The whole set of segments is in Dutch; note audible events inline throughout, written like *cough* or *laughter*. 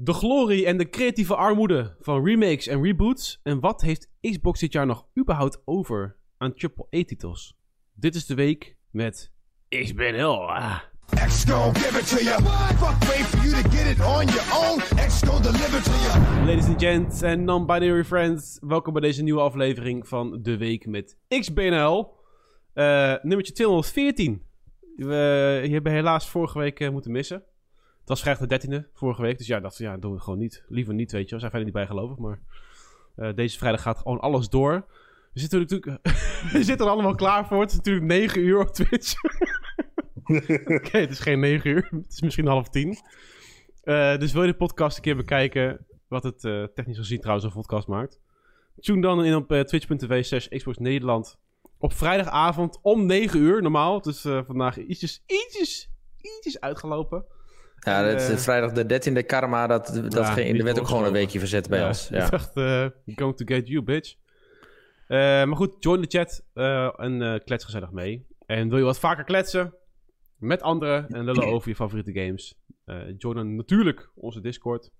De glorie en de creatieve armoede van remakes en reboots. En wat heeft Xbox dit jaar nog überhaupt over aan AAA-titels? Dit is de week met Ik ben heel. Ah. X gon' give it to you. Fuck wait for you to get it on your own. X gon' deliver to you. Ladies and gents en non-binary friends, welkom bij deze nieuwe aflevering van De Week met XBNL. Eh nummertje 214. We hebben helaas vorige week eh, moeten missen. Het was vrijdag de 13e vorige week, dus ja, dat ja, doen we gewoon niet. Liever niet, weet je. We zijn verder niet bijgelovig, maar eh, deze vrijdag gaat gewoon alles door. We zitten natuurlijk, *laughs* we zitten er allemaal klaar voor. Het is natuurlijk 9 uur op Twitch. *laughs* Oké, het is geen 9 uur. Het is misschien half 10. Eh, dus wil je de podcast een keer bekijken, wat het eh, technisch gezien trouwens een podcast maakt. Tune dan in op twitch.tv slash Xbox Nederland. Op vrijdagavond om 9 uur normaal. Dus vandaag ietsjes, ietsjes, ietsjes uitgelopen. Ja, dat is Eh, vrijdag de 13e karma, dat, dat Ja, ging, er werd ook gewoon een weekje verzet bij Ja, ons. Ik Ja. dacht, eh, going to get you, bitch. Eh, maar goed, join de chat en klets gezellig mee. En wil je wat vaker kletsen met anderen en lullen *clears throat* over je favoriete games? join dan natuurlijk onze Discord.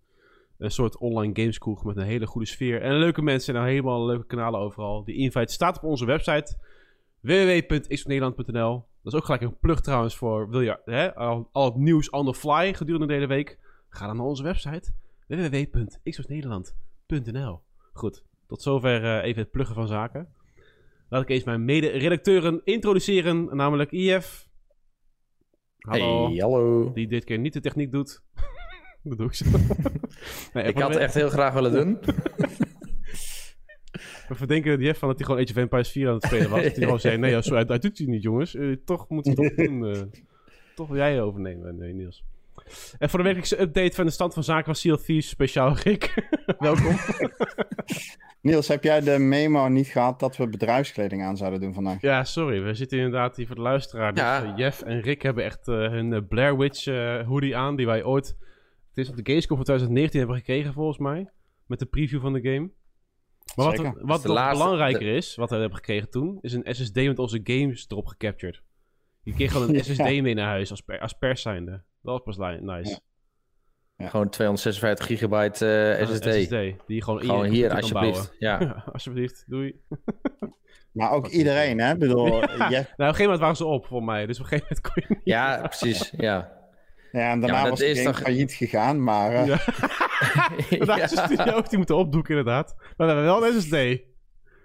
Een soort online gameskroeg met een hele goede sfeer. En leuke mensen en helemaal leuke kanalen overal. Die invite staat op onze website www.xnederland.nl Dat is ook gelijk een plug trouwens voor... Wil je hè, al, al het nieuws on the fly gedurende de hele week? Ga dan naar onze website www.xnederland.nl Goed, tot zover eh, even het pluggen van zaken. Laat ik eens mijn mede-redacteuren introduceren, namelijk IF. Hallo. Hey, hallo. Die dit keer niet de techniek doet. *laughs* dat doe ik zo. *laughs* nee, Ik had het echt heel graag willen doen. *laughs* We verdenken Jeff van dat hij gewoon Age of Empires 4 aan het spelen was. Dat hij gewoon zei, nee, joh, sorry, dat doet hij niet, jongens. Eh, toch moet hij toch doen. eh. *laughs* toch wil jij overnemen, nee, Niels. En voor de wekelijkse update van de stand van zaken van Sea of Thieves, speciaal Rick. *laughs* Welkom. *laughs* Niels, heb jij de memo niet gehad dat we bedrijfskleding aan zouden doen vandaag? Ja, sorry. We zitten inderdaad hier voor de luisteraar. Dus, Ja. eh, Jeff en Rick hebben echt hun Blair Witch eh, hoodie aan. Die wij ooit... Het is op de Gamescom van 2019 hebben gekregen, volgens mij. Met de preview van de game. Maar wat, Zeker. wat laatste- belangrijker is, wat we hebben gekregen toen... is een SSD met onze games erop gecaptured. Je kreeg gewoon *laughs* een Ja. SSD mee naar huis als, per, als pers zijnde. Dat was pas nice. Ja. Gewoon 256 gigabyte eh, SSD. Die je gewoon, Gewoon je hier, kan alsjeblieft. Ja. bouwen. *laughs* alsjeblieft, doei. *laughs* Maar ook iedereen, hè? Bedoel, Ja. Nou, op een gegeven moment waren ze op, voor mij. Dus op een gegeven moment kon je niet... ja, precies. Ja. Ja, en daarna Ja, was de is game toch- failliet gegaan, maar... eh, Ja. *laughs* *laughs* Daar is studio ook die moeten opdoeken, inderdaad. Maar we hebben wel een SSD. eh,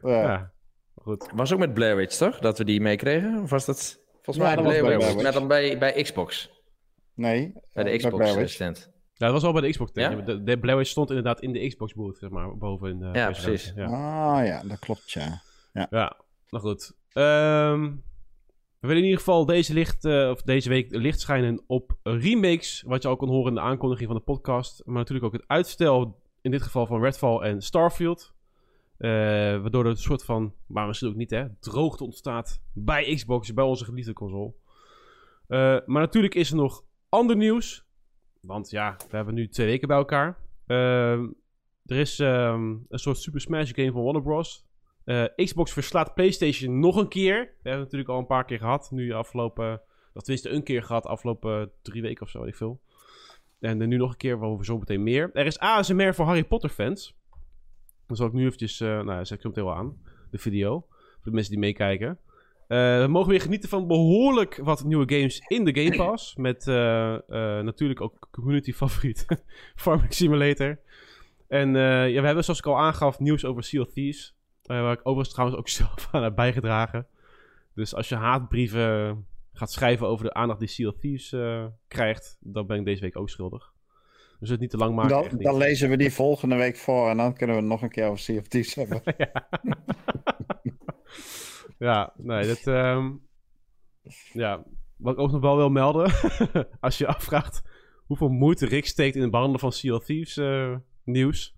Ja, goed. Was ook met Blair Witch, toch? Dat we die meekregen? Of was dat... Volgens Ja, mij dat was Blair bij Witch. Blair Met dan bij, bij Xbox. Nee. Bij de eh, Xbox Blair eh, Witch. stand. Ja, dat was al bij de Xbox. Ja? Ja? De, de Blair Witch stond inderdaad in de Xbox booth, zeg maar, boven in de Ja, precies. Ja. Ah ja, dat klopt, ja. ja, nou goed. Ehm, we willen in ieder geval deze, licht, eh, of deze week licht schijnen op remakes, wat je al kon horen in de aankondiging van de podcast. Maar natuurlijk ook het uitstel, in dit geval van Redfall en Starfield. Eh, waardoor er een soort van, maar misschien ook niet hè, droogte ontstaat bij Xbox, bij onze geliefde console. Eh, maar natuurlijk is er nog ander nieuws. Want ja, we hebben nu twee weken bij elkaar. Er is ehm, een soort Super Smash game van Warner Bros. Eh, Xbox verslaat PlayStation nog een keer. We hebben het natuurlijk al een paar keer gehad. Nu afgelopen, tenminste een keer gehad, afgelopen drie weken of zo, weet ik veel. En eh, nu nog een keer, waarover zo meteen meer. Er is ASMR voor Harry Potter fans. Dan zal ik nu eventjes, eh nou, zet ik hem aan, de video. Voor de mensen die meekijken. We mogen weer genieten van behoorlijk wat nieuwe games in de Game Pass. Met natuurlijk ook community favoriet *laughs* Farming Simulator. En ja, we hebben zoals ik al aangaf nieuws over Sea of Thieves. Eh, waar ik overigens trouwens ook *laughs* zelf aan heb bijgedragen. Dus als je haatbrieven gaat schrijven over de aandacht die Sea of Thieves eh, krijgt, dan ben ik deze week ook schuldig. Dus het niet te lang maken. Dan, dan lezen we die volgende week voor en dan kunnen we nog een keer over Sea of Thieves hebben. *laughs* Ja, nee, dat. ehm, ja, wat ik ook nog wel wil melden. *laughs* als je je afvraagt hoeveel moeite Rick steekt in het behandelen van Sea of Thieves eh, nieuws.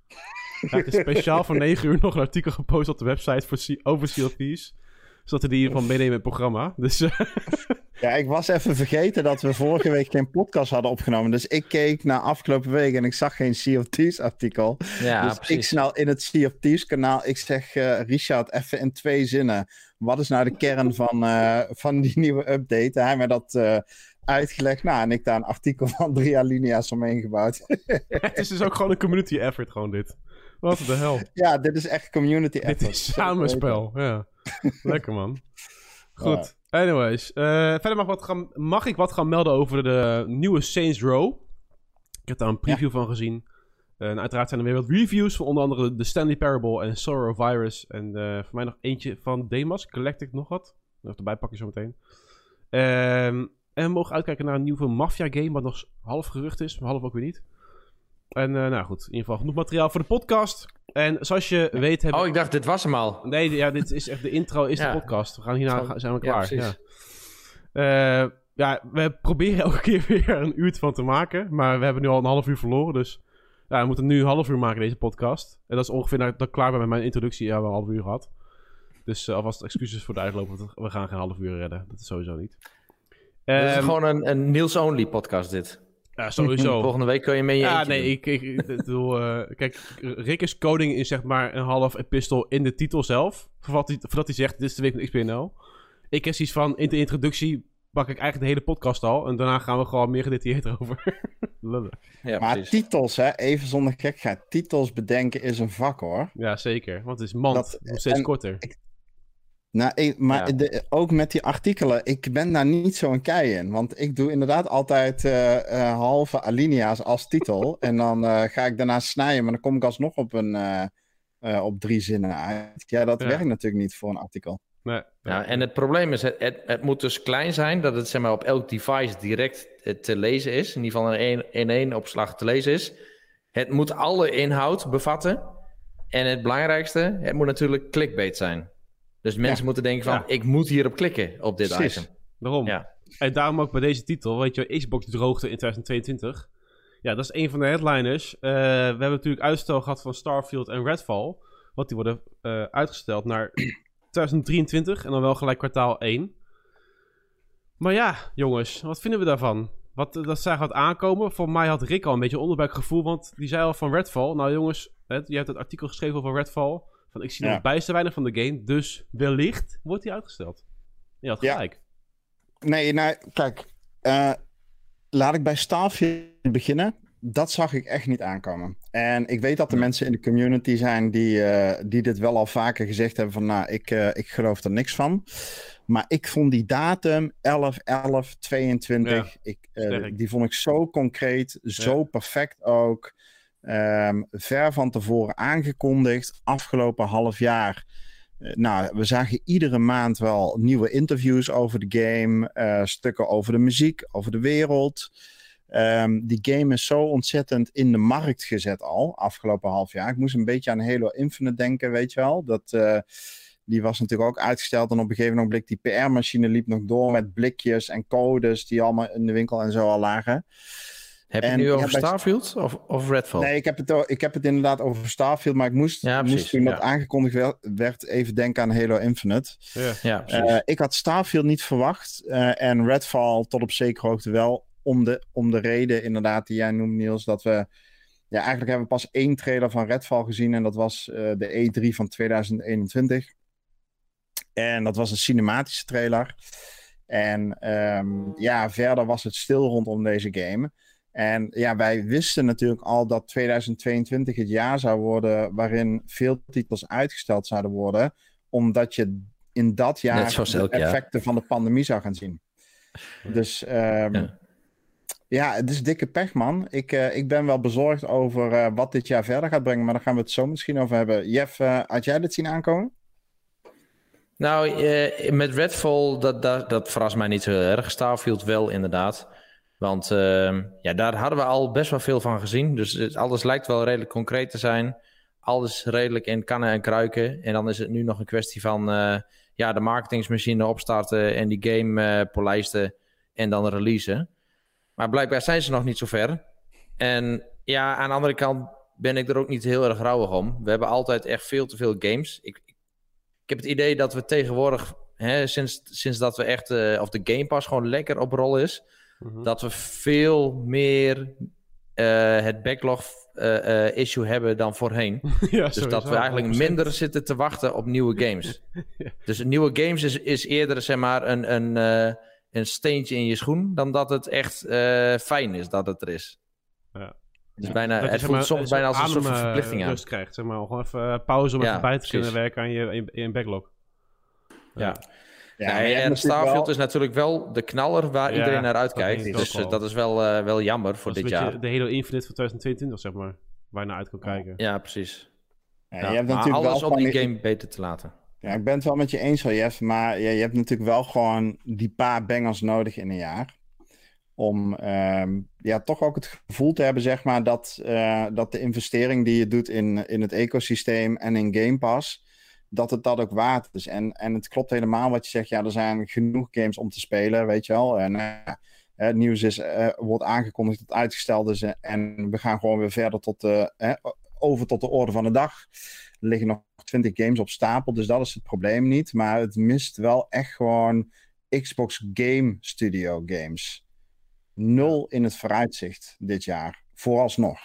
Hij heeft speciaal voor 9 uur nog een artikel gepost op de website voor over Thieves. Zodat hij die in ieder geval meenemen in het programma. Dus eh, *laughs* Ja, ik was even vergeten dat we vorige week geen podcast hadden opgenomen. Dus ik keek naar afgelopen week en ik zag geen Sea of Thieves artikel. Ja, dus ik snel in het Sea of Thieves kanaal, ik zeg eh, Richard even in twee zinnen. Wat is nou de kern van, eh, van die nieuwe update? Hij mij dat eh, uitgelegd. Nou, en ik daar een artikel van drie alinea's omheen gebouwd. *laughs* Het is dus ook gewoon een community effort, gewoon dit. Wat de hel. *laughs* ja, dit is echt community effort. Dit is samenspel, ja. Lekker man. *laughs* Goed. Anyways, eh, verder mag, wat gaan, mag ik wat gaan melden over de nieuwe Saints Row. Ik heb daar een preview van gezien. Eh, en uiteraard zijn er weer wat reviews van onder andere The Stanley Parable en Sorrow Virus. En eh, voor mij nog eentje van Demas, Galactic nog wat. Nog erbij pakken zo meteen. Ehm, en we mogen uitkijken naar een nieuwe Mafia game, wat nog half gerucht is, maar half ook weer niet. En eh, nou goed, in ieder geval genoeg materiaal voor de podcast. En zoals je weet hebben... Oh, ik dacht, dit was hem al. Nee, ja, dit is echt de intro, is Ja. de podcast. We gaan hierna gaan- zijn we klaar. Ja. Eh, ja, we proberen *laughs* elke keer weer een uur van te maken. Maar we hebben nu al een half uur verloren. Dus ja, we moeten nu een half uur maken, deze podcast. En dat is ongeveer dat ik klaar ben met mijn introductie. Ja, we hebben een half uur gehad. Dus eh, alvast excuses voor de uitloop. Want we gaan geen half uur redden. Dat is sowieso niet. Dit is Ehm, gewoon een, een Niels-only podcast, dit. Ja, sowieso. *laughs* Volgende week kun je mee in je Ja, nee, doen. ik, ik, ik bedoel, eh, kijk, Rick is coding is zeg maar een half epistel in de titel zelf. Voordat hij, voordat hij zegt, dit is de week van XPNL. Ik heb zoiets van, in de introductie pak ik eigenlijk de hele podcast al. En daarna gaan we gewoon meer gedetailleerd over. *laughs* lullen. Ja, Maar precies. titels, hè, even zonder gekheid. Titels bedenken is een vak hoor. ja, zeker. Want het is mand, Dat- nog steeds en- korter. Nou, ik- maar Ja. de- ook met die artikelen, ik ben daar niet zo'n kei in. Want ik doe inderdaad altijd eh, eh, halve alinea's als titel. en dan eh, ga ik daarna snijden, maar dan kom ik alsnog op, een, eh, eh, op drie zinnen uit. Ja, dat Ja. werkt natuurlijk niet voor een artikel. Nee, Ja, en het probleem is, het, het, het moet dus klein zijn dat het zeg maar, op elk device direct te lezen is. In ieder geval in één, in één opslag te lezen is. Het moet alle inhoud bevatten. En het belangrijkste, het moet natuurlijk clickbait zijn. Dus mensen moeten denken van, ik moet hierop klikken op dit Precies. item. Daarom. Ja. En daarom ook bij deze titel, weet je, Xbox droogte in 2022. Ja, dat is een van de headliners. Eh, we hebben natuurlijk uitstel gehad van Starfield en Redfall. Want die worden eh, uitgesteld naar *clears throat* 2023 en dan wel gelijk kwartaal 1. Maar ja, jongens, wat vinden we daarvan? Wat, eh, dat zij gaat aankomen. Voor mij had Rick al een beetje onderbuikgevoel, want die zei al van Redfall. Nou jongens, hè, je hebt het artikel geschreven over Redfall. Van ik zie Ja. nog bijster weinig van de game, dus wellicht wordt die uitgesteld. Je had Ja. gelijk. Nee, nou, kijk. eh, laat ik bij Starfield beginnen. Dat zag ik echt niet aankomen. En ik weet dat er mensen in de community zijn die, eh, die dit wel al vaker gezegd hebben van, nou, ik, eh, ik geloof er niks van. Maar ik vond die datum 11, 11, 22, ik, die vond ik zo concreet, zo perfect ook. Ehm, ver van tevoren aangekondigd, afgelopen half jaar. Eh, nou, we zagen iedere maand wel nieuwe interviews over de game, eh, stukken over de muziek, over de wereld. Ehm, die game is zo ontzettend in de markt gezet al, afgelopen half jaar. Ik moest een beetje aan Halo Infinite denken, weet je wel. Dat, eh, die was natuurlijk ook uitgesteld en op een gegeven moment die PR-machine liep nog door met blikjes en codes die allemaal in de winkel en zo al lagen. Heb je En het nu over bij- Starfield of, of Redfall? Nee, ik heb, het, ik heb het inderdaad over Starfield, maar ik moest, Ja, moest precies, toen dat ja. aangekondigd werd, werd even denken aan Halo Infinite. Ja. Ja, precies. Eh, ik had Starfield niet verwacht eh, en Redfall tot op zekere hoogte wel. Om de, om de reden inderdaad die jij noemt Niels, dat we... Ja, eigenlijk hebben we pas één trailer van Redfall gezien en dat was eh, de E3 van 2021. En dat was een cinematische trailer. En ehm, ja, verder was het stil rondom deze game. En ja, wij wisten natuurlijk al dat 2022 het jaar zou worden waarin veel titels uitgesteld zouden worden, omdat je in dat jaar de effecten van de pandemie zou gaan zien. Dus ehm, Ja. ja. het is dikke pech, man. Ik, eh, ik ben wel bezorgd over eh, wat dit jaar verder gaat brengen, maar daar gaan we het zo misschien over hebben. Jeff, eh, had jij dit zien aankomen? Nou, eh, met Redfall, dat, dat, dat verrast mij niet zo heel erg. Starfield wel, inderdaad. Want ehm, ja, daar hadden we al best wel veel van gezien. Dus alles lijkt wel redelijk concreet te zijn. Alles redelijk in kannen en kruiken. En dan is het nu nog een kwestie van eh, ja, de marketingsmachine opstarten en die game eh polijsten en dan releasen. Maar blijkbaar zijn ze nog niet zo ver. En ja, aan de andere kant ben ik er ook niet heel erg rouwig om. We hebben altijd echt veel te veel games. Ik, ik heb het idee dat we tegenwoordig, hè, sinds, sinds dat we echt, eh, of de Game Pass gewoon lekker op rol is, Mhm. dat we veel meer eh, het backlog eh, eh, issue hebben dan voorheen. *laughs* ja, Dus dat we eigenlijk minder zitten te wachten op nieuwe *laughs* games. Ja. Dus nieuwe games is, is eerder zeg maar een, een, een steentje in je schoen dan dat het echt fijn is dat het er is. Ja. Dus bijna, het voelt maar, soms bijna als een soort van verplichting aan. rust krijgt, zeg maar. Gewoon even pauze om even bij te kunnen werken aan je, in, in backlog. Ja. Ja, je en Starfield wel- is natuurlijk wel de knaller waar Ja, iedereen naar uitkijkt. Dus eh, wel. dat is wel, eh, wel jammer voor dit jaar. de Halo Infinite van 2022, zeg maar. Waar je naar uit kan kijken. Ja, precies. Ja, Ja, je hebt maar natuurlijk alles wel om die game beter te laten. Ja, ik ben het wel met je eens, Jeff. Maar ja, je hebt natuurlijk wel gewoon die paar bangers nodig in een jaar. Om ehm, ja, toch ook het gevoel te hebben, zeg maar, dat, eh, dat de investering die je doet in, in het ecosysteem en in Game Pass, dat het dat ook waard is. En, en het klopt helemaal wat je zegt. Ja, er zijn genoeg games om te spelen, weet je wel. En eh, het nieuws is, eh, wordt aangekondigd dat uitgesteld is. En we gaan gewoon weer verder tot de, eh, over tot de orde van de dag. Er liggen nog 20 games op stapel, dus dat is het probleem niet. Maar het mist wel echt gewoon Xbox Game Studio games. Nul in het vooruitzicht dit jaar, vooralsnog.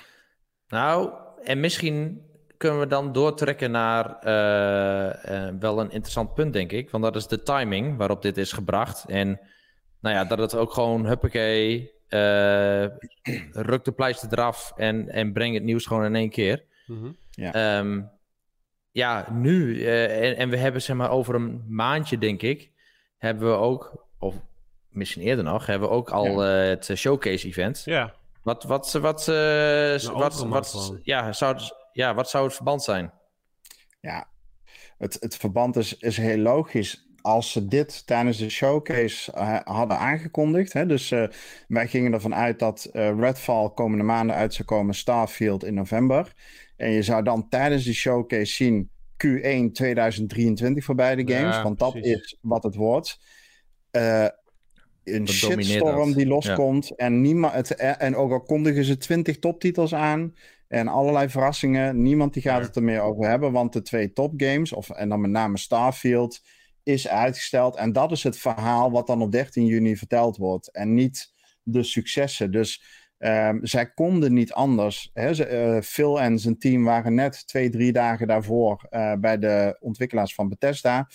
Nou, en misschien kunnen we dan doortrekken naar eh, eh, wel een interessant punt, denk ik. Want dat is de timing waarop dit is gebracht. En nou ja, dat het ook gewoon, huppakee, eh *clears throat* ruk de pleister eraf en, en breng het nieuws gewoon in één keer. Mhm. Ehm, ja, nu, eh, en, en we hebben zeg maar over een maandje, denk ik, hebben we ook, of misschien eerder nog, hebben we ook al het showcase-event. Ja, Wat, wat, wat, eh, wat, wat, gewoon. ja, zou, ja, wat zou het verband zijn? Ja, het, het verband is, is heel logisch. Als ze dit tijdens de showcase eh, hadden aangekondigd. Hè, dus eh, wij gingen ervan uit dat eh, Redfall komende maanden uit zou komen, Starfield in november. En je zou dan tijdens die showcase zien Q1 2023 voor beide Ja, games. want dat precies. is wat het wordt. Eh, een shitstorm die loskomt. En, niemand, het, en ook al kondigen ze 20 toptitels aan. En allerlei verrassingen. Niemand die gaat het er meer over hebben. Want de twee topgames, of, en dan met name Starfield, is uitgesteld. En dat is het verhaal wat dan op 13 juni verteld wordt. En niet de successen. Dus ehm, zij konden niet anders. Hè? Ze, eh, Phil en zijn team waren net twee, drie dagen daarvoor eh, bij de ontwikkelaars van Bethesda.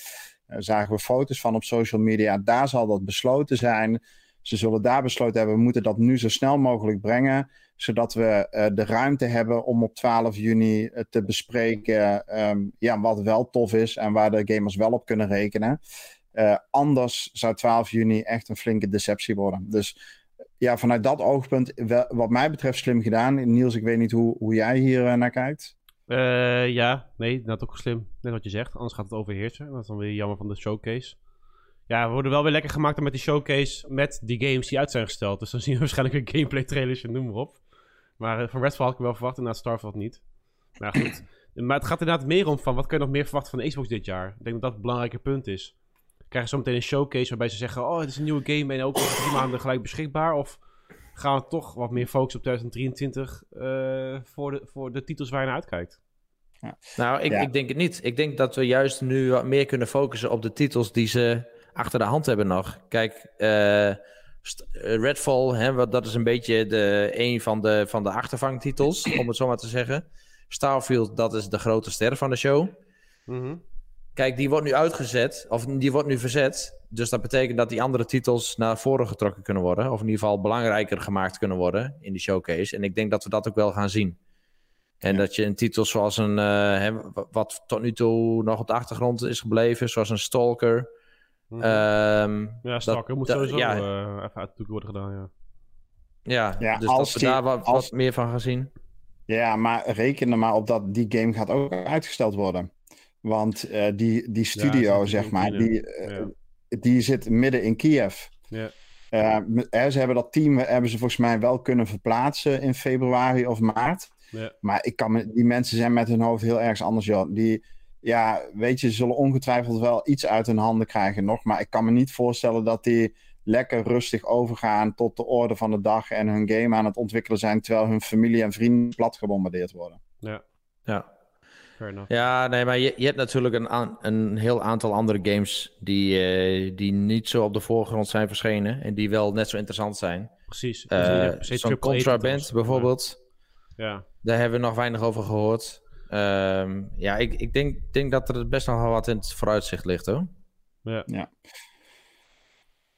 Daar zagen we foto's van op social media. Daar zal dat besloten zijn. Ze zullen daar besloten hebben, we moeten dat nu zo snel mogelijk brengen. Zodat we eh, de ruimte hebben om op 12 juni eh, te bespreken ehm, ja, wat wel tof is en waar de gamers wel op kunnen rekenen. Eh, anders zou 12 juni echt een flinke deceptie worden. Dus ja, vanuit dat oogpunt, wel- wat mij betreft, slim gedaan. Niels, ik weet niet hoe, hoe jij hier naar kijkt. Ja, nee, dat ook slim. Net wat je zegt, anders gaat het overheersen. Dat is dan weer jammer van de showcase. Ja, we worden wel weer lekker gemaakt met die showcase met die games die uit zijn gesteld. Dus dan zien we waarschijnlijk weer gameplay trailers en noem maar op. Maar eh, van Redfall had ik wel verwacht en na Starfield niet. Maar goed, *clears throat* maar het gaat inderdaad meer om van wat kun je nog meer verwachten van de Xbox dit jaar. Ik denk dat dat het belangrijke punt is. Krijgen ze zo meteen een showcase waarbij ze zeggen, oh, het is een nieuwe game en ook over drie maanden gelijk beschikbaar? Of gaan we toch wat meer focussen op 2023 eh, voor, de, voor de titels waar je naar uitkijkt? Nou, ik, Ja. ik denk het niet. Ik denk dat we juist nu wat meer kunnen focussen op de titels die ze achter de hand hebben nog. Kijk, eh, eh, Redfall, hè, wat, dat is een beetje de, een van de, van de achtervangtitels, *clears throat* om het zo maar te zeggen. Starfield, dat is de grote ster van de show. Mhm. Kijk, die wordt nu uitgezet, of die wordt nu verzet. Dus dat betekent dat die andere titels naar voren getrokken kunnen worden. Of in ieder geval belangrijker gemaakt kunnen worden in die showcase. En ik denk dat we dat ook wel gaan zien. En Ja. dat je een titel zoals een, eh, hè, wa- wat tot nu toe nog op de achtergrond is gebleven, zoals een Stalker. Mhm. ehm, ja, Stalker moet dat- sowieso ja. eh, even uit de worden gedaan, ja. ja, Ja, dus als dat we die- daar wat, als- wat meer van gaan zien. Ja, maar reken er maar op dat die game gaat ook uitgesteld worden. Want eh, die, die studio, zeg maar, die, eh, Ja. die zit midden in Kiev. Ja. Ze hebben dat team hebben ze volgens mij wel kunnen verplaatsen in februari of maart. Ja. Maar ik kan die mensen zijn met hun hoofd heel ergens anders, joh. Die, ja, weet je, ze zullen ongetwijfeld wel iets uit hun handen krijgen nog. Maar ik kan me niet voorstellen dat die lekker rustig overgaan tot de orde van de dag en hun game aan het ontwikkelen zijn, terwijl hun familie en vrienden plat gebombardeerd worden. ja, Ja. Ja, nee, maar je, je hebt natuurlijk een, aan- een heel aantal andere games die, eh, die niet zo op de voorgrond zijn verschenen en die wel net zo interessant zijn. Precies. Se Zo'n Contraband bijvoorbeeld, Ja, daar hebben we nog weinig over gehoord. Ehm, ja, ik, ik denk, denk dat er best nog wel wat in het vooruitzicht ligt hoor. ja. Ja.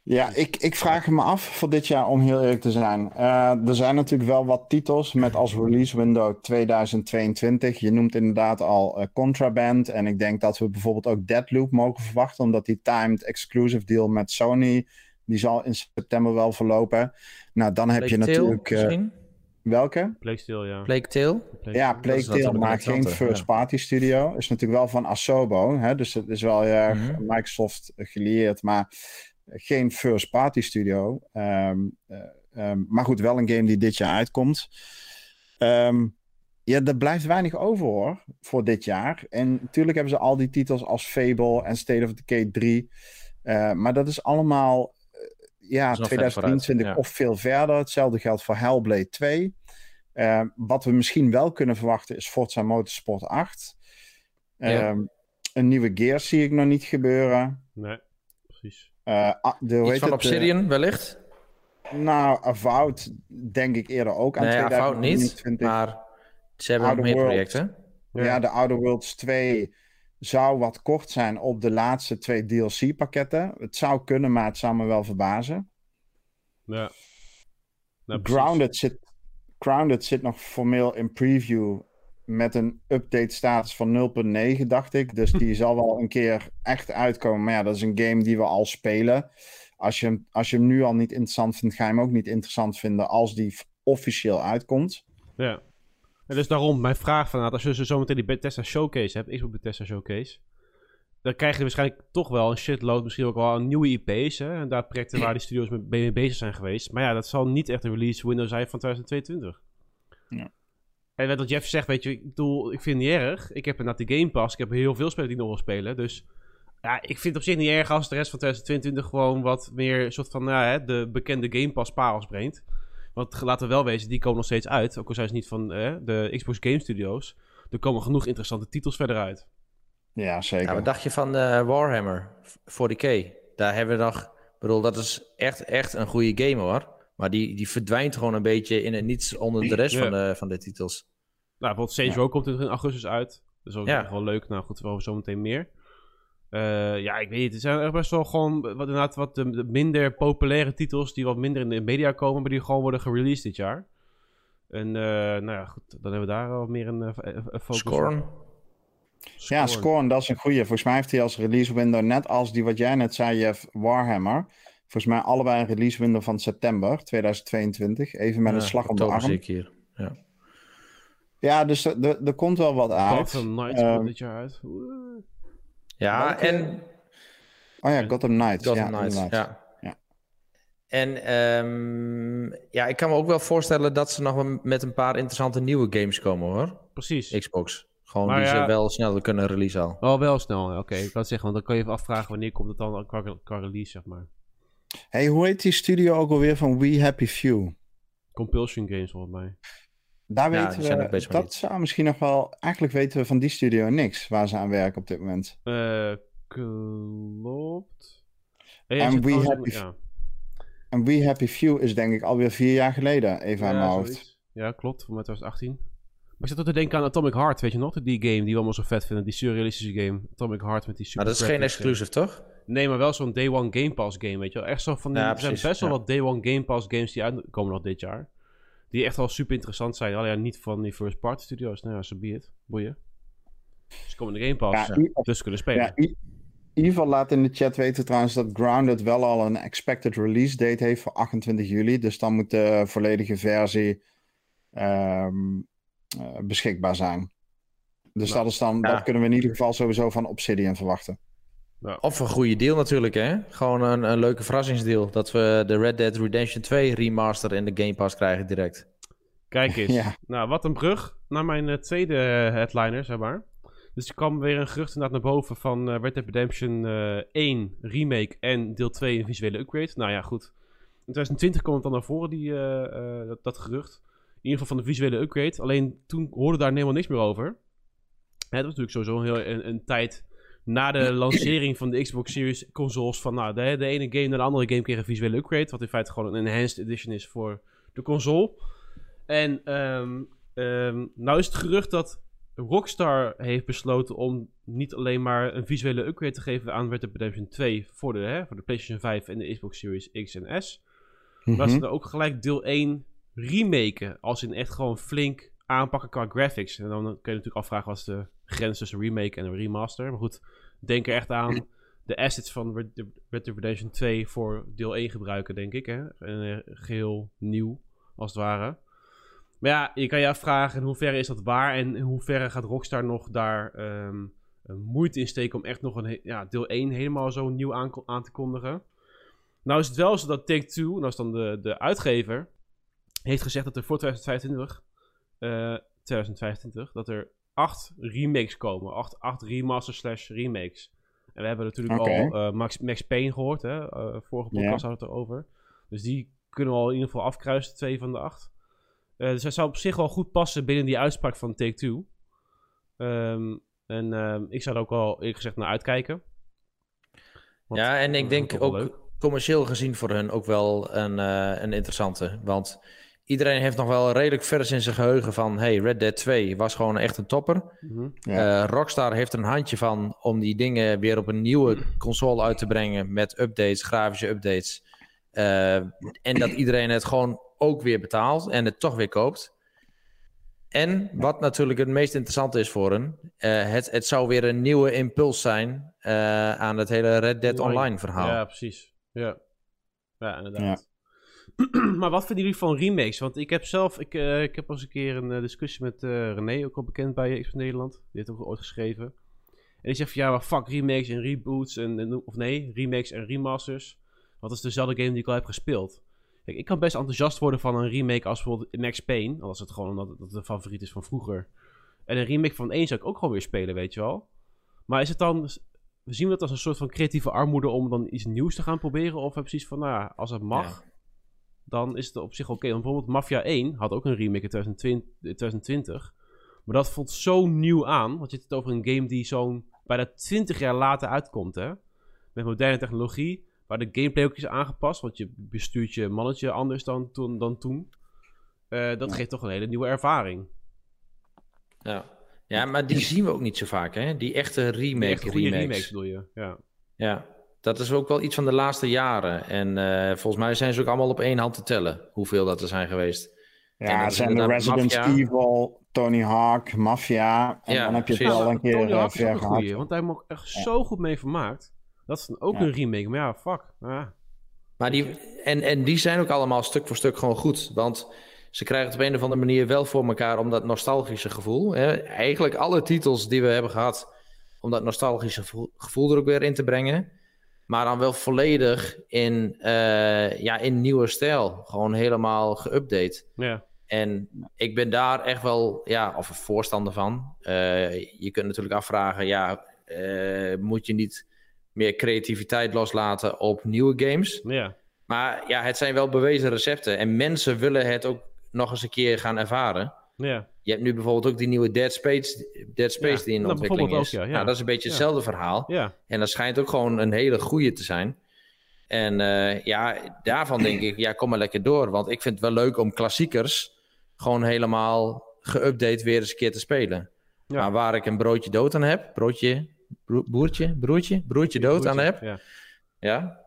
Ja, ik, ik vraag me af voor dit jaar, om heel eerlijk te zijn. Eh, er zijn natuurlijk wel wat titels met als release window 2022. Je noemt inderdaad al eh, Contraband. En ik denk dat we bijvoorbeeld ook Deadloop mogen verwachten, omdat die timed exclusive deal met Sony, die zal in september wel verlopen. Nou, dan heb je Plague natuurlijk... eh, misschien? Welke? Plague ja. Plague? Ja. Plague maakt geen interessant, first party studio. Is natuurlijk wel van Asobo. Hè? Dus het is wel erg Mhm. Microsoft gelieerd. Maar geen first party studio. Ehm, eh, ehm, maar goed, wel een game die dit jaar uitkomt. Ehm, ja, er blijft weinig over hoor. Voor dit jaar. En natuurlijk hebben ze al die titels als Fable en State of Decay 3. Eh, maar dat is allemaal ja, is nog ver 2023 vooruit, ja. of veel verder. Hetzelfde geldt voor Hellblade 2. Eh, wat we misschien wel kunnen verwachten is Forza Motorsport 8. Ja. Ehm, Een nieuwe Gears zie ik nog niet gebeuren. Nee, precies. Eh, ah, de, hoe Iets heet van het, eh, Obsidian wellicht? nou, Avowed denk ik eerder ook aan Nee, Avowed niet. 2023. Maar ze hebben nog Outer meer Worlds. projecten. Ja. de Outer Worlds 2 zou wat kort zijn op de laatste twee DLC-pakketten. Het zou kunnen, maar het zou me wel verbazen. Ja. Nou. Grounded zit, Grounded zit nog formeel in preview met een update status van 0.9, dacht ik. Dus die *laughs* zal wel een keer echt uitkomen. Maar ja, dat is een game die we al spelen. Als je, hem- als je hem nu al niet interessant vindt, ga je hem ook niet interessant vinden als die officieel uitkomt. Ja. En dus daarom mijn vraag van, als je zo zometeen die Bethesda Showcase hebt, Xbox Bethesda Showcase, dan krijg je waarschijnlijk toch wel een shitload, misschien ook wel een nieuwe IP's, hè, en daar projecten waar die studios mee, bezig zijn geweest. Maar ja, dat zal niet echt een release window zijn van 2022. Ja. En wat Jeff zegt, weet je, ik bedoel, ik vind het niet erg. Ik heb inderdaad de Game Pass, ik heb heel veel spellen die nog wil spelen, dus ja, ik vind het op zich niet erg als de rest van 2022 gewoon wat meer soort van, nou, hè, de bekende Game Pass parels brengt. Want laten we wel wezen, die komen nog steeds uit. Ook al zijn ze niet van eh, de Xbox Game Studios. Er komen genoeg interessante titels verder uit. Ja, zeker. Ja, wat dacht je van eh, Warhammer 40k? Daar hebben we nog... Ik bedoel, dat is echt, echt een goede game hoor. Maar die, die verdwijnt gewoon een beetje in het niets onder de rest Ja. van, de, van de titels. Nou, bijvoorbeeld Saints Ja. Row komt er in augustus uit. Dat is ook Ja. wel leuk. Nou goed, we zometeen meer. Eh, ja, ik weet niet. Er zijn echt best wel gewoon wat, inderdaad wat de, de minder populaire titels die wat minder in de media komen, maar die gewoon worden gereleased dit jaar. En eh, nou ja, goed, dan hebben we daar wel meer een, eh, een focus op. Scorn. Ja, Scorn, dat is een goeie. Volgens mij heeft hij als release window, net als die wat jij net zei, Jeff, Warhammer. Volgens mij allebei een release window van september 2022. Even met een slag om de arm. ik hier. Ja. Ja, dus er, komt wel wat uit. Gotham Knights Ehm, komt dit jaar uit. Ja, Welke- en Oh ja, Gotham Knights. Gotham ja, Knights, ja. Ja. En ehm, ja, ik kan me ook wel voorstellen dat ze nog met een paar interessante nieuwe games komen hoor. Precies. Xbox. Gewoon Maar die ja- ze wel sneller kunnen release al. Oh, wel snel. Oké, ik kan het zeggen, want dan kan je even afvragen wanneer komt het dan qua, qua release, zeg maar. Hey, hoe heet die studio ook alweer van We Happy Few? Compulsion Games, volgens mij. Daar Ja, weten we, dat zou misschien nog wel, eigenlijk weten we van die studio niks waar ze aan werken op dit moment. Eh, klopt. En We Happy ja. En We Happy Few is denk ik alweer vier jaar geleden, even aan mijn hoofd. zoiets. Ja, klopt. Voor mij 2018. Maar ik zit ook te denken aan Atomic Heart, weet je nog? Die game die we allemaal zo vet vinden. Die surrealistische game. Atomic Heart met die super Maar dat is geen eh. exclusive, toch? Nee, maar wel zo'n Day One Game Pass game, weet je wel. Echt zo van die, Ja, er zijn precies, best wel ja. wat Day One Game Pass games die uitkomen nog dit jaar. Die echt wel super interessant zijn. Alleen ja, niet van die first party studios. Nou ja, so be it. Boeien. Ze komen in de Game Pass. Ja, Dus kunnen spelen. ja, Ivar laat in de chat weten trouwens dat Grounded wel al een expected release date heeft voor 28 juli. Dus dan moet de volledige versie ehm, eh, beschikbaar zijn. Dus Nou, dat, is dan, ja. dat kunnen we in ieder geval sowieso van Obsidian verwachten. Of een goede deal natuurlijk, hè? Gewoon een, een leuke verrassingsdeal. Dat we de Red Dead Redemption 2 remaster in de Game Pass krijgen direct. Kijk eens. *laughs* Ja. Nou, wat een brug naar mijn eh, tweede eh, headliner, zeg maar. Dus er kwam weer een gerucht inderdaad naar boven van eh Red Dead Redemption eh 1 remake en deel 2 een visuele upgrade. Nou ja, goed. In 2020 kwam het dan naar voren, die, eh, eh, dat, dat gerucht. In ieder geval van de visuele upgrade. Alleen toen hoorde daar helemaal niks meer over. Hè, dat was natuurlijk sowieso een, heel, een, een tijd na de lancering van de Xbox Series consoles. Van nou, de, de ene game naar de andere game kreeg een visuele upgrade. Wat in feite gewoon een enhanced edition is voor de console. En ehm, ehm, nou is het gerucht dat Rockstar heeft besloten om niet alleen maar een visuele upgrade te geven aan Red Dead Redemption 2 voor de, hè, voor de PlayStation 5 en de Xbox Series X en S. Maar ze Mhm. er ook gelijk deel 1 remaken. Als in echt gewoon flink aanpakken qua graphics. En dan kun je natuurlijk afvragen wat is de grens tussen remake en een remaster. Maar goed, denk er echt aan de assets van Red Dead Red Dead Redemption 2 voor deel 1 gebruiken, denk ik. Hè? Eh, geheel nieuw, als het ware. Maar ja, je kan je afvragen in hoeverre is dat waar en in hoeverre gaat Rockstar nog daar ehm, eh, moeite in steken om echt nog een ja, deel 1 helemaal zo nieuw aan, te kondigen. Nou is het wel zo dat Take-Two, dat is dan de, de uitgever, heeft gezegd dat er voor 2025, eh 2025 dat er acht remakes komen. Acht, acht remasters slash remakes. En we hebben natuurlijk al eh, Max, Max Payne gehoord, hè? Eh, vorige podcast hadden we het erover. Dus die kunnen we al in ieder geval afkruisen, twee van de acht. Eh, dus dat zou op zich wel goed passen binnen die uitspraak van Take-Two. Ehm, en ehm, ik zou er ook al eerlijk gezegd naar uitkijken. Want Ja, en ik denk ook commercieel gezien voor hun ook wel een, eh, een interessante. Want iedereen heeft nog wel redelijk vers in zijn geheugen van... hey, Red Dead 2 was gewoon echt een topper. Mhm. Ja. Eh, Rockstar heeft er een handje van om die dingen weer op een nieuwe console uit te brengen... met updates, grafische updates. Eh, en dat iedereen het gewoon ook weer betaalt en het toch weer koopt. En wat natuurlijk het meest interessante is voor hen... eh, het, het zou weer een nieuwe impuls zijn eh, aan het hele Red Dead Online. Online verhaal. Ja, precies. Ja, ja inderdaad. *clears throat* maar wat vinden jullie van remakes? Want ik heb zelf, ik, eh, ik heb al eens een keer een eh, discussie met eh, René, ook al bekend bij X Nederland. Die heeft ook ooit geschreven. En die zegt van ja, maar fuck remakes en reboots en, of nee, remakes en remasters. Dat is dezelfde game die ik al heb gespeeld. Kijk, ik kan best enthousiast worden van een remake als bijvoorbeeld Max Payne. Als het gewoon omdat het een favoriet is van vroeger. En een remake van één zou ik ook gewoon weer spelen, weet je wel. Maar is het dan zien we dat als een soort van creatieve armoede om dan iets nieuws te gaan proberen? Of precies van, nou, ja, als het mag, dan is het op zich oké. Want bijvoorbeeld Mafia 1 had ook een remake in 2020, 2020. Maar dat voelt zo nieuw aan. Want je hebt het over een game die zo'n bijna 20 jaar later uitkomt, hè? Met moderne technologie, waar de gameplay ook is aangepast. Want je bestuurt je mannetje anders dan toen. Dan toen. Eh, dat geeft toch een hele nieuwe ervaring. Ja. ja, maar die zien we ook niet zo vaak, hè? Die echte remake Echt goede remakes. remakes bedoel je, ja. Ja, dat is ook wel iets van de laatste jaren. En eh, volgens mij zijn ze ook allemaal op één hand te tellen, hoeveel dat er zijn geweest. Ja, het is zijn de Resident Mafia. Evil, Tony Hawk, Mafia. En Ja, dan heb je het wel een keer Tony eh, Hawk is ver een gehad. goeie, want daar heb ik me ook echt zo goed mee vermaakt. Dat is dan ook Ja. een remake, maar ja, fuck. Ja. Maar die, en, en die zijn ook allemaal stuk voor stuk gewoon goed. Want ze krijgen het op een of andere manier wel voor elkaar om dat nostalgische gevoel. Hè? Eigenlijk alle titels die we hebben gehad, om dat nostalgische gevoel, gevoel er ook weer in te brengen. Maar dan wel volledig in, eh, ja, in nieuwe stijl. Gewoon helemaal geüpdate. ja. En ik ben daar echt wel, ja, of een voorstander van. Eh, je kunt natuurlijk afvragen, ja, eh, moet je niet meer creativiteit loslaten op nieuwe games? Ja. Maar ja, het zijn wel bewezen recepten. En mensen willen het ook nog eens een keer gaan ervaren. Ja. Je hebt nu bijvoorbeeld ook die nieuwe Dead Space, Dead Space Ja, die in nou, ontwikkeling is. ook, ja, ja. Nou, dat is een beetje hetzelfde verhaal. Ja. En dat schijnt ook gewoon een hele goede te zijn. En eh, ja, daarvan denk ik, ja, kom maar lekker door. Want ik vind het wel leuk om klassiekers gewoon helemaal geüpdate weer eens een keer te spelen. Ja. Maar waar ik een broodje dood aan heb, broodje, bro- boertje, broertje, broertje dood aan heb, Ja. ja.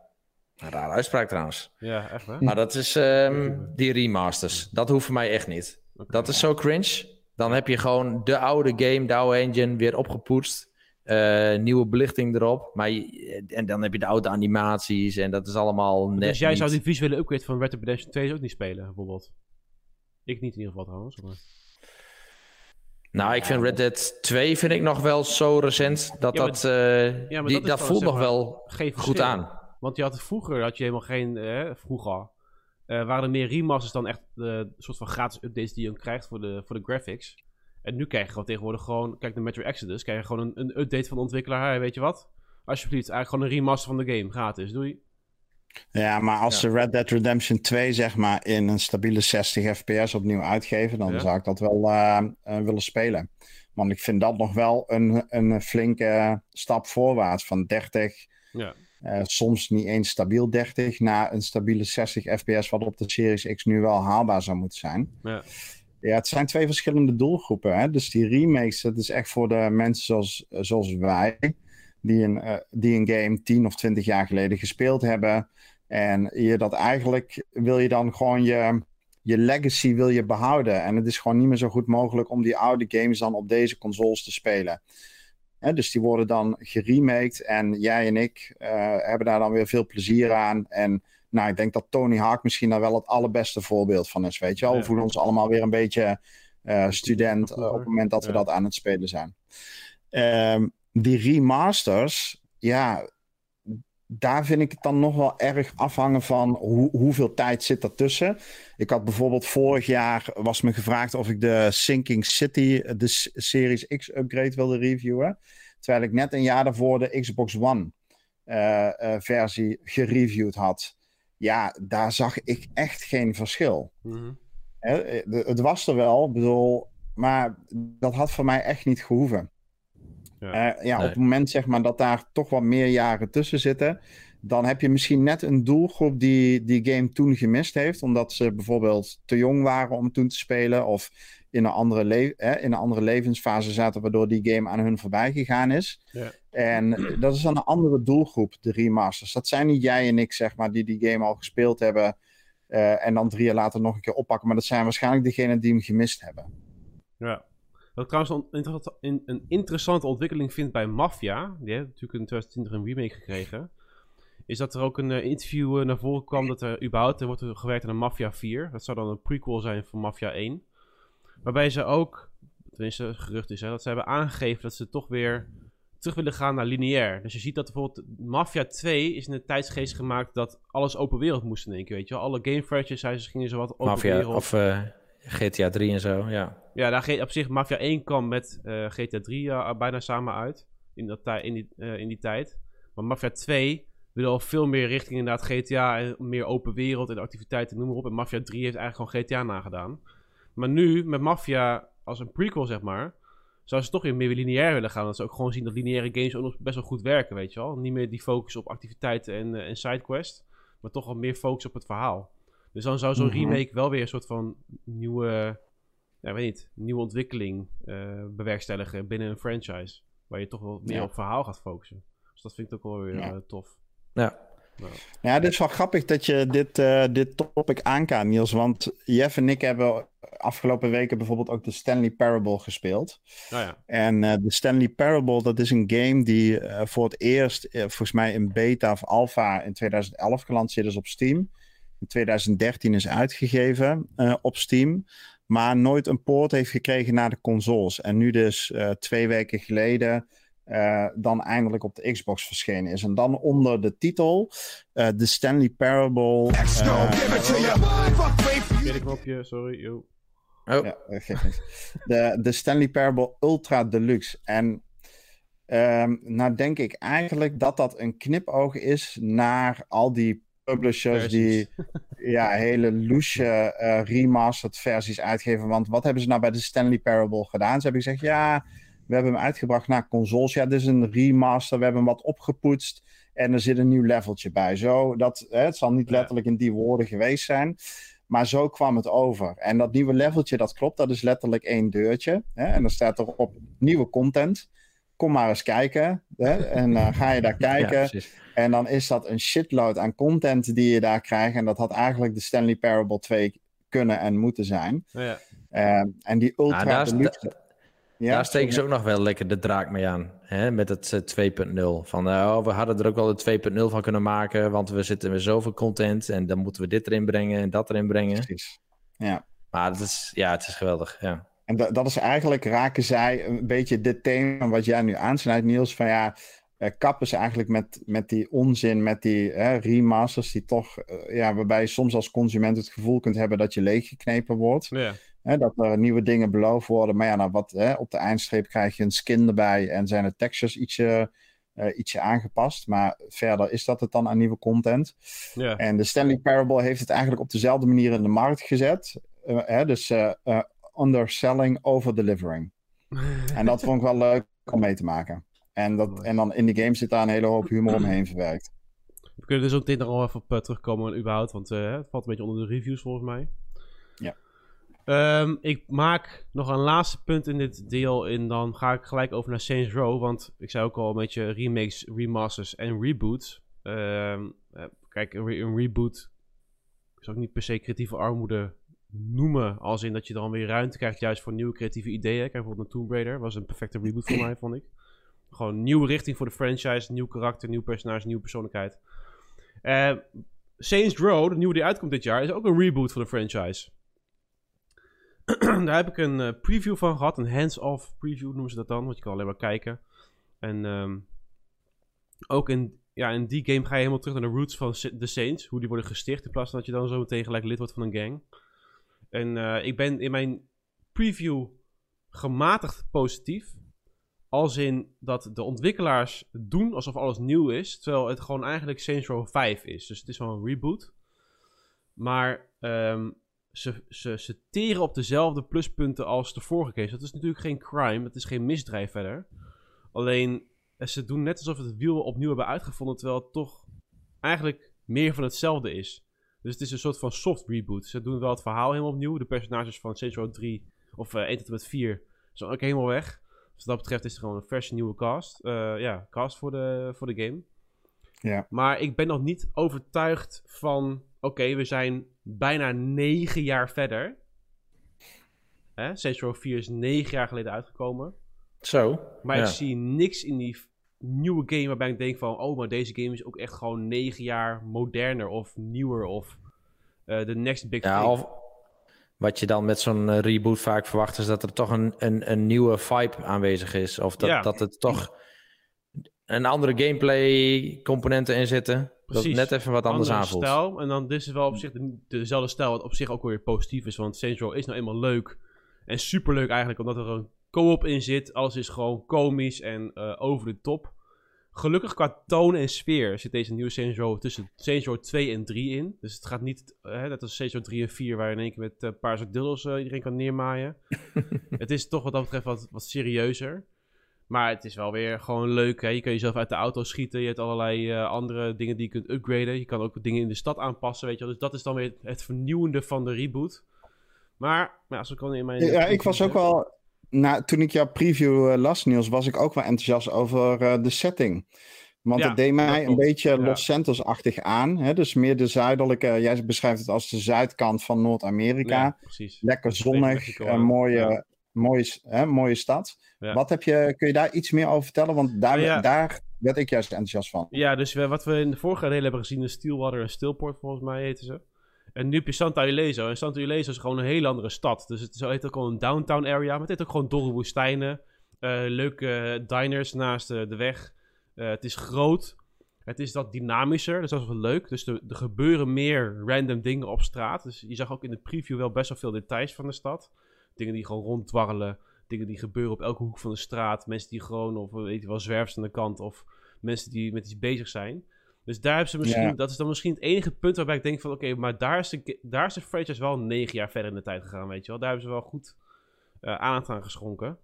Een rare uitspraak trouwens. ja, echt hè? Maar dat is ehm, die remasters. Dat hoeft voor mij echt niet. Dat is zo cringe. Dan heb je gewoon de oude game, de oude engine weer opgepoetst. Eh, nieuwe belichting erop. Maar je- en dan heb je de oude animaties en dat is allemaal net Dus jij niet. zou die visuele upgrade van Red Dead Redemption 2 ook niet spelen, bijvoorbeeld? Ik niet in ieder geval trouwens. Maar... Nou, ik vind Red Dead 2 vind ik nog wel zo recent dat Ja, maar- dat... eh, Ja, maar die, dat dat voelt nog wel goed aan. Want je had het vroeger, had je helemaal geen, eh, vroeger, eh, waren er meer remasters dan echt de soort van gratis updates die je krijgt voor de, voor de graphics. En nu krijg je gewoon tegenwoordig gewoon, kijk naar Metro Exodus, krijg je gewoon een, een update van de ontwikkelaar. Hey, weet je wat? Alsjeblieft, eigenlijk gewoon een remaster van de game, gratis, doei. Ja, maar als ze Red Dead Redemption 2 zeg maar in een stabiele 60 fps opnieuw uitgeven, dan Ja. zou ik dat wel eh, eh, willen spelen. Want ik vind dat nog wel een, een flinke stap voorwaarts van 30, Ja, eh, soms niet eens stabiel 30, naar een stabiele 60 fps, wat op de Series X nu wel haalbaar zou moeten zijn. ja. Ja, het zijn twee verschillende doelgroepen. Hè? Dus die remakes, dat is echt voor de mensen zoals, zoals wij, die een, eh, die een game 10 of 20 jaar geleden gespeeld hebben. En je dat eigenlijk wil je dan gewoon je, je legacy wil je behouden. En het is gewoon niet meer zo goed mogelijk om die oude games dan op deze consoles te spelen. Hè, dus die worden dan geremaked. En jij en ik eh, hebben daar dan weer veel plezier aan. En nou, ik denk dat Tony Hawk misschien daar wel het allerbeste voorbeeld van is. Weet je wel, we voelen ons allemaal weer een beetje eh, student eh, op het moment dat we dat aan het spelen zijn. Ehm, die remasters, ja, daar vind ik het dan nog wel erg afhangen van hoe, hoeveel tijd zit ertussen. Ik had bijvoorbeeld vorig jaar was me gevraagd of ik de Sinking City, de Series X upgrade wilde reviewen. Terwijl ik net een jaar daarvoor de Xbox One eh, eh, versie gereviewd had. Ja, daar zag ik echt geen verschil. Mhm. Hè, eh, het was er wel, bedoel, maar dat had voor mij echt niet gehoeven. Ja. Eh, ja, Nee. Op het moment zeg maar, dat daar toch wat meer jaren tussen zitten, dan heb je misschien net een doelgroep die die game toen gemist heeft, omdat ze bijvoorbeeld te jong waren om toen te spelen of in een andere, le- hè, in een andere levensfase zaten, waardoor die game aan hun voorbij gegaan is. Ja. En dat is dan een andere doelgroep, de remasters. Dat zijn niet jij en ik, zeg maar, die die game al gespeeld hebben eh, en dan drie jaar later nog een keer oppakken. Maar dat zijn waarschijnlijk degenen die hem gemist hebben. Ja. Wat ik trouwens een, inter- een, een interessante ontwikkeling vind bij Mafia, die heeft natuurlijk in 2020 een remake gekregen, is dat er ook een eh, interview eh, naar voren kwam dat er überhaupt er wordt er gewerkt aan een Mafia 4. Dat zou dan een prequel zijn van Mafia 1. Waarbij ze ook, tenminste gerucht is, hè, dat ze hebben aangegeven dat ze toch weer terug willen gaan naar lineair. Dus je ziet dat bijvoorbeeld Mafia 2 is in de tijdsgeest gemaakt dat alles open wereld moest in één keer, weet je wel. Alle game franchises gingen zo wat open Mafia wereld. of eh, GTA 3 en zo, ja. Ja, daar op zich Mafia 1 kwam met eh, GTA 3 eh, bijna samen uit. In, dat in, die, eh, in die tijd. Maar Mafia 2 wil al veel meer richting inderdaad GTA en meer open wereld en activiteiten, noem maar op. En Mafia 3 heeft eigenlijk gewoon GTA nagedaan. Maar nu, met Mafia als een prequel, zeg maar, zouden ze toch weer meer lineair willen gaan. Dat ze ook gewoon zien dat lineaire games ook nog best wel goed werken, weet je wel. Niet meer die focus op activiteiten en, en sidequest, maar toch wat meer focus op het verhaal. Dus dan zou zo'n Mhm. remake wel weer een soort van nieuwe ja, weet niet, nieuwe ontwikkeling eh, bewerkstelligen binnen een franchise. Waar je toch wel meer Ja. op verhaal gaat focussen. Dus dat vind ik ook wel weer Ja. eh, tof. Ja, Ja, het is wel grappig dat je dit, eh, dit topic aankaart, Niels. Want Jeff en ik hebben afgelopen weken bijvoorbeeld ook de Stanley Parable gespeeld. Nou ja, En eh, de Stanley Parable, dat is een game die eh, voor het eerst, volgens mij in beta of alpha in 2011 gelanceerd is op Steam. In 2013 is uitgegeven eh, op Steam. Maar nooit een poort heeft gekregen naar de consoles. En nu dus eh, twee weken geleden eh, dan eindelijk op de Xbox verschenen is. En dan onder de titel eh The Stanley Parable. Eh, you tweede knopje, sorry. Yo. oh, Ja, dat geeft niks. De, de Stanley Parable Ultra Deluxe. En ehm, nou denk ik eigenlijk dat dat een knipoog is naar al die publishers die *laughs* ja, hele loesje eh, remastered versies uitgeven. Want wat hebben ze nou bij de Stanley Parable gedaan? Ze hebben gezegd, ja, we hebben hem uitgebracht naar consoles. Ja, dit is een remaster. We hebben hem wat opgepoetst. En er zit een nieuw leveltje bij. Zo, dat, hè, het zal niet letterlijk in die woorden geweest zijn. Maar zo kwam het over. En dat nieuwe leveltje, dat klopt. Dat is letterlijk één deurtje. Hè? En dan staat erop nieuwe content. Kom maar eens kijken. Hè? En dan ga je daar *laughs* kijken. precies. En dan is dat een shitload aan content die je daar krijgt. En dat had eigenlijk de Stanley Parable 2 kunnen en moeten zijn. Ja, Ehm, en die Ultra Nou, Deluxe... Ja, daar steken ze ook nog wel lekker de draak mee aan. Hè? Met het eh, 2.0. Van eh, oh, we hadden er ook wel de 2.0 van kunnen maken. Want we zitten met zoveel content. En dan moeten we dit erin brengen en dat erin brengen. Precies. Ja. Maar het is, ja, het is geweldig. Ja. En da- dat is eigenlijk, raken zij een beetje dit thema wat jij nu aansnijdt, Niels. Van ja, eh, kappen ze eigenlijk met, met die onzin, met die hè, remasters, die toch, eh, ja, waarbij je soms als consument het gevoel kunt hebben dat je leeggeknepen wordt. ja. Hè, dat er nieuwe dingen beloofd worden. Maar ja, nou, wat, hè, op de eindstreep krijg je een skin erbij en zijn de textures ietsje, eh, ietsje aangepast. Maar verder is dat het dan aan nieuwe content. ja. En de Stanley Parable heeft het eigenlijk op dezelfde manier in de markt gezet. Eh, hè, dus underselling, over-delivering. *laughs* En dat vond ik wel leuk om mee te maken. En, dat, en dan in die game zit daar een hele hoop humor omheen verwerkt. We kunnen dus ook dit nog wel even op eh, terugkomen überhaupt. Want eh, het valt een beetje onder de reviews volgens mij. Ja. Ehm, ik maak nog een laatste punt in dit deel. En dan ga ik gelijk over naar Saints Row. Want ik zei ook al een beetje remakes, remasters en reboots. Ehm, eh, kijk, een, re- een reboot zou ik niet per se creatieve armoede noemen. Als in dat je dan weer ruimte krijgt juist voor nieuwe creatieve ideeën. Kijk bijvoorbeeld een Tomb Raider. Was een perfecte reboot voor *clears throat* mij, vond ik. Gewoon een nieuwe richting voor de franchise. Nieuw karakter, nieuw personage, nieuwe persoonlijkheid. Eh, Saints Row, de nieuwe die uitkomt dit jaar, is ook een reboot van de franchise. *clears throat* Daar heb ik een eh, preview van gehad. Een hands-off preview noemen ze dat dan. Want je kan alleen maar kijken. En ehm, ook in, ja, in die game ga je helemaal terug naar de roots van de Saints. Hoe die worden gesticht. In plaats van dat je dan zo meteen gelijk lid wordt van een gang. En eh, ik ben in mijn preview gematigd positief. Als in dat de ontwikkelaars doen alsof alles nieuw is. Terwijl het gewoon eigenlijk Saints Row 5 is. Dus het is wel een reboot. Maar ehm, ze, ze, ze teren op dezelfde pluspunten als de vorige games. Dat is natuurlijk geen crime. Het is geen misdrijf verder. Alleen eh, ze doen net alsof het wiel opnieuw hebben uitgevonden. Terwijl het toch eigenlijk meer van hetzelfde is. Dus het is een soort van soft reboot. Ze doen wel het verhaal helemaal opnieuw. De personages van Saints Row 3 of eh 1 tot en met 4 zijn ook helemaal weg. Dus wat dat betreft is het gewoon een verse nieuwe cast. Eh, ja, cast voor de, voor de game. Ja. Maar ik ben nog niet overtuigd van... Oké, we zijn bijna negen jaar verder. Hè? Saints Row 4 is negen jaar geleden uitgekomen. Zo. Maar ja. ik zie niks in die nieuwe game waarbij ik denk van... Oh, maar deze game is ook echt gewoon negen jaar moderner of nieuwer of... eh, De next big Ja, thing. of wat je dan met zo'n eh, reboot vaak verwacht is dat er toch een, een, een nieuwe vibe aanwezig is. Of dat, Ja. dat het toch een andere gameplay componenten in zitten. Dat het Precies. net even wat anders andere aanvoelt. stijl. En dan dit is wel op zich de- dezelfde stijl, wat op zich ook weer positief is. Want Saints Row is nou eenmaal leuk. En superleuk eigenlijk, omdat er een co-op in zit. Alles is gewoon komisch en eh, over de top. Gelukkig qua toon en sfeer zit deze nieuwe Saints Row tussen Saints Row 2 en 3 in. Dus het gaat niet, eh, net als Saints Row 3 en 4, waar je in één keer met een paar soort dildos eh, iedereen kan neermaaien. *laughs* het is toch wat dat betreft wat, wat serieuzer. Maar het is wel weer gewoon leuk. Hè? Je kan jezelf uit de auto schieten. Je hebt allerlei eh, andere dingen die je kunt upgraden. Je kan ook dingen in de stad aanpassen. Weet je wel. Dus dat is dan weer het vernieuwende van de reboot. Maar ja, als ik al in mijn. Ja, ik was ook wel. Nou, toen ik jouw preview eh, las, Niels, was ik ook wel enthousiast over eh, de setting. Want Ja, het deed mij een beetje. Los Santos-achtig aan. Hè? Dus meer de zuidelijke, jij beschrijft het als de zuidkant van Noord-Amerika. Ja, precies. Lekker zonnig, een aan. mooie, Ja. mooie, hè, mooie stad. Wat heb je, kun je daar iets meer over vertellen? Want daar, Nou daar werd ik juist enthousiast van. Ja, dus we, wat we in de vorige delen hebben gezien, is Stillwater en Stillport, volgens mij heten ze. En nu heb je Santa Ileso. En Santa Ileso is gewoon een hele andere stad. Dus het heet ook gewoon een downtown area. Maar het heet ook gewoon dorre woestijnen. eh, leuke diners naast eh, de weg. Eh, het is groot. Het is wat dynamischer. Dat is wel leuk. Dus er, gebeuren meer random dingen op straat. Dus je zag ook in de preview wel best wel veel details van de stad. Dingen die gewoon ronddwarrelen. Dingen die gebeuren op elke hoek van de straat. Mensen die gewoon, of weet je wel, zwervers aan de kant. Of mensen die met iets bezig zijn. Dus daar hebben ze misschien, Ja. dat is dan misschien het enige punt waarbij ik denk van, oké, maar daar is, de, daar is de franchise wel negen jaar verder in de tijd gegaan, weet je wel. Daar hebben ze wel goed eh, aandacht aan geschonken. En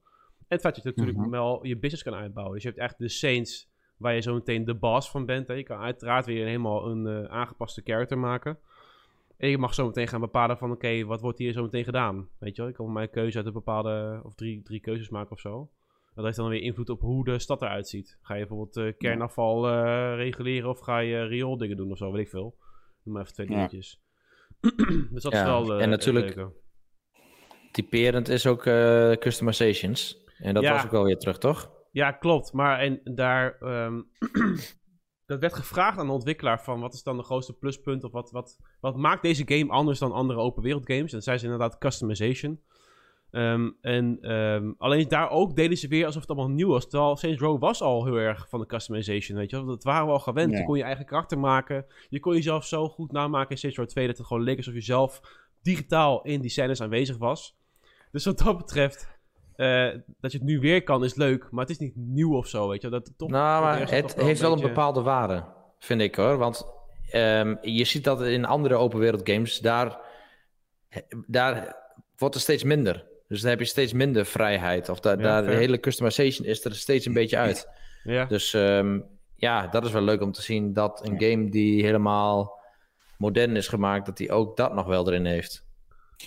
het feit dat je natuurlijk Mhm. wel je business kan uitbouwen. Dus je hebt echt de Saints, waar je zo meteen de boss van bent. Hè. Je kan uiteraard weer helemaal een eh, aangepaste character maken. En je mag zo meteen gaan bepalen van, oké, wat wordt hier zo meteen gedaan? Weet je wel, ik kan voor mij een keuze uit een bepaalde, of drie, drie keuzes maken of zo. Dat heeft dan weer invloed op hoe de stad eruit ziet. Ga je bijvoorbeeld eh, kernafval eh, reguleren of ga je riooldingen doen of zo, weet ik veel. Noem maar even twee dingetjes. *clears throat* dus dat Ja, is wel eh, en natuurlijk-. Typerend is ook eh, customizations. En dat Ja. was ook wel weer terug, toch? Ja, klopt. Maar en daar. ehm, *clears throat* dat werd gevraagd aan de ontwikkelaar van wat is dan de grootste pluspunt of wat, wat, wat maakt deze game anders dan andere open wereld games? En zei ze inderdaad customization. Ehm, en ehm, alleen daar ook deden ze weer alsof het allemaal nieuw was. Terwijl Saints Row was al heel erg van de customization, weet je wel. Dat waren we al gewend. Ja. Je kon je eigen karakter maken. Je kon jezelf zo goed namaken in Saints Row 2 dat het gewoon leek alsof je zelf digitaal in die scènes aanwezig was. Dus wat dat betreft, eh, dat je het nu weer kan, is leuk. Maar het is niet nieuw of zo, weet je. wel. Dat het toch, nou, maar het heeft wel een beetje- bepaalde waarde, vind ik hoor. Want ehm, je ziet dat in andere open wereld games, daar, daar wordt er steeds minder. Dus dan heb je steeds minder vrijheid. Of da- Ja, daar, de hele customization is er steeds een beetje uit. Ja, Dus ehm, ja, dat is wel leuk om te zien dat een game die helemaal modern is gemaakt, dat die ook dat nog wel erin heeft.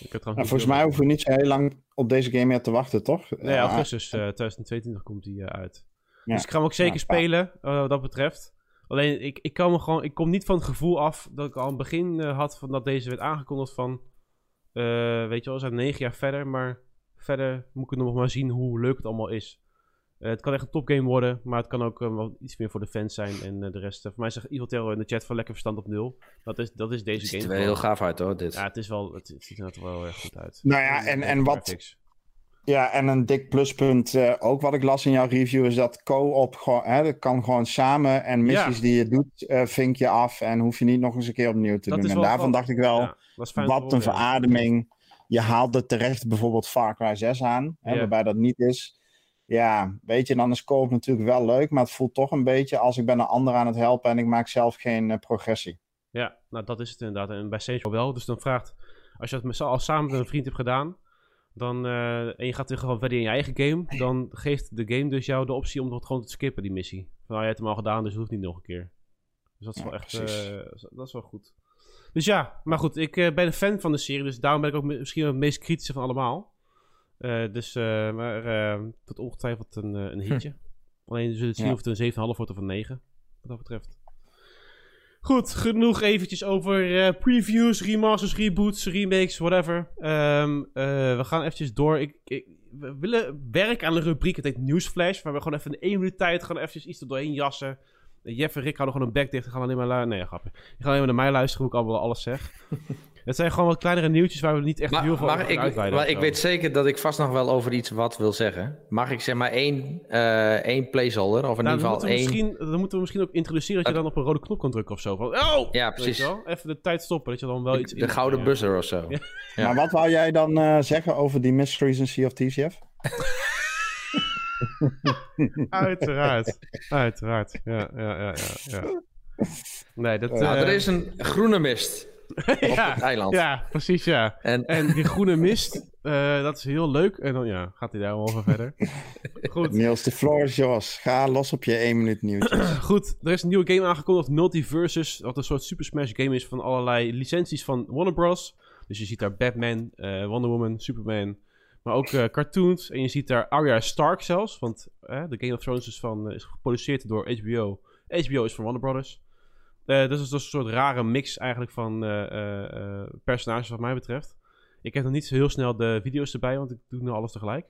Ik heb trouwens Nou, volgens mij hoeven we niet zo heel lang op deze game meer te wachten, toch? Nee, Eh, augustus eh, 2022 komt die eh, uit. Ja. Dus ik ga hem ook zeker Ja, spelen, eh, wat dat betreft. Alleen, ik, ik, kan me gewoon, ik kom niet van het gevoel af dat ik al aan het begin eh, had van dat deze werd aangekondigd van... eh, weet je wel, we zijn negen jaar verder, maar verder moet ik nog maar zien hoe leuk het allemaal is. Eh, het kan echt een topgame worden, maar het kan ook eh, wel iets meer voor de fans zijn en eh, de rest. voor mij zegt Evil Terror in de chat van lekker verstand op nul. Dat is, dat is deze Het game. ziet er wel heel gaaf uit hoor, dit. Ja, het, is wel, het, het ziet er net wel heel erg goed uit. Nou ja, en, en wat, Graphics. Ja, en een dik pluspunt eh, ook wat ik las in jouw review is dat co-op gewoon, hè, dat kan gewoon samen en missies Ja. die je doet, eh, vink je af en hoef je niet nog eens een keer opnieuw te Dat is doen. En wel daarvan dacht ik wel, Ja, wat een verademing. Je haalt er terecht bijvoorbeeld Far Cry 6 aan, hè, waarbij dat niet is. Ja, weet je, dan is co-op natuurlijk wel leuk, maar het voelt toch een beetje als ik ben een ander aan het helpen en ik maak zelf geen eh, progressie. Ja, nou dat is het inderdaad. En bij Saints wel. Dus dan vraagt, als je dat met al samen met een vriend hebt gedaan, dan, eh, en je gaat weer gewoon verder in je eigen game, dan geeft de game dus jou de optie om dat gewoon te skippen, die missie. Van, nou, je hebt hem al gedaan, dus het hoeft niet nog een keer. Dus dat is Ja, wel echt, eh, dat is wel goed. Dus ja, maar goed, ik eh, ben een fan van de serie, dus daarom ben ik ook mi- misschien wel het meest kritische van allemaal. Eh, dus, eh, maar eh, tot ongetwijfeld een, een hitje. Alleen we zullen zien Ja. of het een 7,5 wordt of een 9, wat dat betreft. Goed, genoeg eventjes over previews, remasters, reboots, remakes, whatever. Ehm, eh, we gaan eventjes door. Ik, ik- we willen werken aan een rubriek, het heet Newsflash, waar we gewoon even in één minuut tijd gewoon eventjes iets er doorheen jassen. Jeff en Rick houden gewoon een bek dicht en gaan alleen maar luisteren. Nee, grapje. Die gaan alleen maar naar mij luisteren hoe ik allemaal alles zeg. *laughs* het zijn gewoon wat kleinere nieuwtjes waar we niet echt Maar, heel veel over gaan ik, uitweiden. maar ik weet zeker dat ik vast nog wel over iets wat wil zeggen. Mag ik zeg maar één, eh één placeholder? Of in Nou, ieder dan, geval moeten we één... misschien, dan moeten we misschien ook introduceren dat je dan op een rode knop kan drukken of zo. Van, oh! Ja, precies. Even de tijd stoppen, dat je dan wel iets... De gouden ja. buzzer of zo. Ja. Ja. Maar wat wou jij dan eh, zeggen over die mysteries in Sea of Thieves, Jeff? *laughs* *laughs* Uiteraard. Uiteraard. Ja, ja, ja, ja. Nee, dat... Nou, eh, er is een groene mist *laughs* op ja, het eiland. ja, precies, ja. En, En die groene mist, eh, dat is heel leuk. En dan ja, gaat hij daar wel over verder. *laughs* Goed, Niels, de floor is yours. Ga los op je 1 minuut nieuwtjes. *clears throat* goed. Er is een nieuwe game aangekondigd, Multiversus. Wat een soort Super Smash game is van allerlei licenties van Warner Bros. Dus je ziet daar Batman, eh, Wonder Woman, Superman. Maar ook eh, cartoons. En je ziet daar Arya Stark zelfs. Want eh, de Game of Thrones is, van, eh, is geproduceerd door HBO. HBO is van Warner Brothers. Dus het is dus een soort rare mix eigenlijk van personages wat mij betreft. Ik heb nog niet zo heel snel de video's erbij, want ik doe nu alles tegelijk.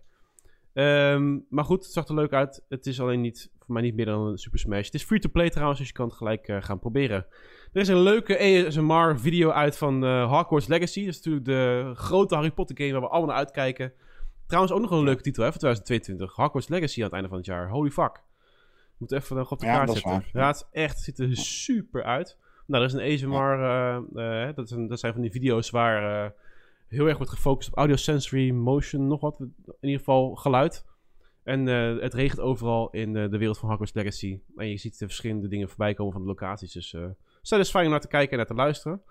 Ehm, maar goed, het zag er leuk uit. Het is alleen niet, voor mij niet meer dan een Super Smash. Het is free-to-play trouwens, dus je kan het gelijk eh, gaan proberen. Er is een leuke ASMR-video uit van eh Hogwarts Legacy. Dat is natuurlijk de grote Harry Potter game waar we allemaal naar uitkijken. Trouwens ook nog een leuke titel hè, voor 2022. Hogwarts Legacy aan het einde van het jaar. Holy fuck. Moet even nog op de Ja, kaart zetten. waar. Ja, het is echt, het ziet er super uit. Nou, er is een ASMR, eh, eh, dat, is een- dat zijn van die video's waar heel erg wordt gefocust op audio, sensory, motion, nog wat. In ieder geval geluid. En eh, het regent overal in eh, de wereld van Hogwarts Legacy. En je ziet de verschillende dingen voorbij komen van de locaties. Dus uh, satisfying om naar te kijken en naar te luisteren.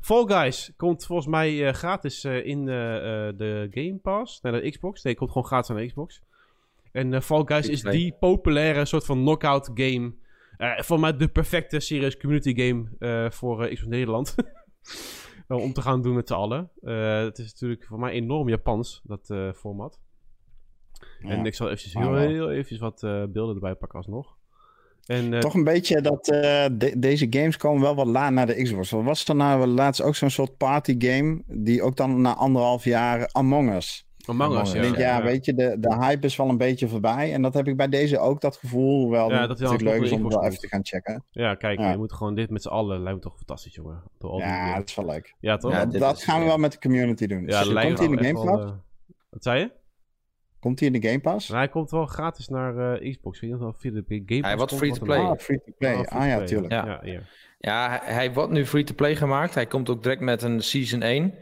Fall Guys komt volgens mij gratis in de Game Pass. Naar de Xbox. Nee, komt gewoon gratis naar de Xbox. En Fall Guys is die populaire soort van knockout game. Voor mij de perfecte serious community game voor Xbox Nederland. *laughs* Nou, om te gaan doen met z'n allen. Eh, het is natuurlijk voor mij enorm Japans, dat eh, format. En ik zal eventjes heel, Ah, wel. heel eventjes wat eh, beelden erbij pakken alsnog. En, eh, Toch een beetje dat eh, de- deze games komen wel wat laat naar de Xbox. Wat was er nou laatst ook zo'n soort party game die ook dan na anderhalf jaar Among Us. Among Us, Among Ik ja. denk, ja, weet je, de, de hype is wel een beetje voorbij. En dat heb ik bij deze ook, dat gevoel. Hoewel Ja, dat dan leuk is om wel even te gaan checken. Ja, kijk, Ja. je moet gewoon dit met z'n allen, lijkt me toch fantastisch, jongen. Ja, dat is wel leuk. ja toch? Ja, Ja, dat is- gaan we ja. wel met de community doen. Dus lijkt komt hij in me de Game wel, Pass? eh, wat zei je? Komt hij in de Game Pass? Nou, hij komt wel gratis naar eh, Xbox. Ik weet niet of hij via de Game Pass Hij wordt free to play. Ah, free to play. Ah, ja, tuurlijk. Ja. Ja, ja. Ja, hij, wordt nu free-to-play gemaakt. Hij komt ook direct met een Season 1.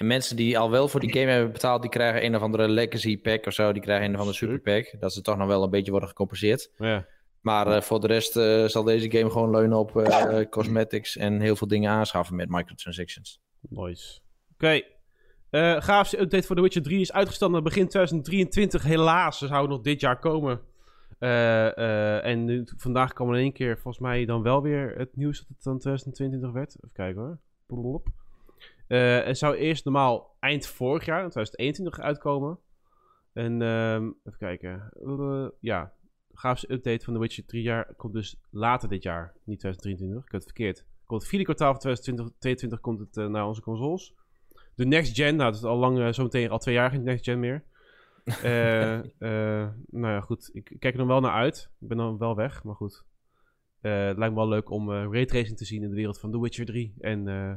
En mensen die al wel voor die game hebben betaald... die krijgen een of andere Legacy Pack of zo. Die krijgen een of andere Super Pack. Dat ze toch nog wel een beetje worden gecompenseerd. Ja. Maar eh, voor de rest eh, zal deze game gewoon leunen op eh, cosmetics... en heel veel dingen aanschaffen met microtransactions. Nice. Oké. Eh graafste update voor The Witcher 3 is uitgesteld naar begin 2023. Helaas, ze zouden nog dit jaar komen. En nu, vandaag kwam er in één keer volgens mij dan wel weer het nieuws dat het dan 2022 werd. Even kijken hoor. Blop. Eh het zou eerst normaal eind vorig jaar, in 2021, uitkomen. En ehm, even kijken. Eh, ja, grafische update van The Witcher 3 jaar komt dus later dit jaar. Niet 2023, ik heb het verkeerd. Komt het vierde kwartaal van 2022 komt het eh, naar onze consoles. De next gen, nou dat is al lang, eh, zometeen al twee jaar geen next gen meer. *laughs* Nou ja, goed. Ik kijk er dan wel naar uit. Ik ben dan wel weg, maar goed. Het lijkt me wel leuk om raytracing te zien in de wereld van The Witcher 3. En eh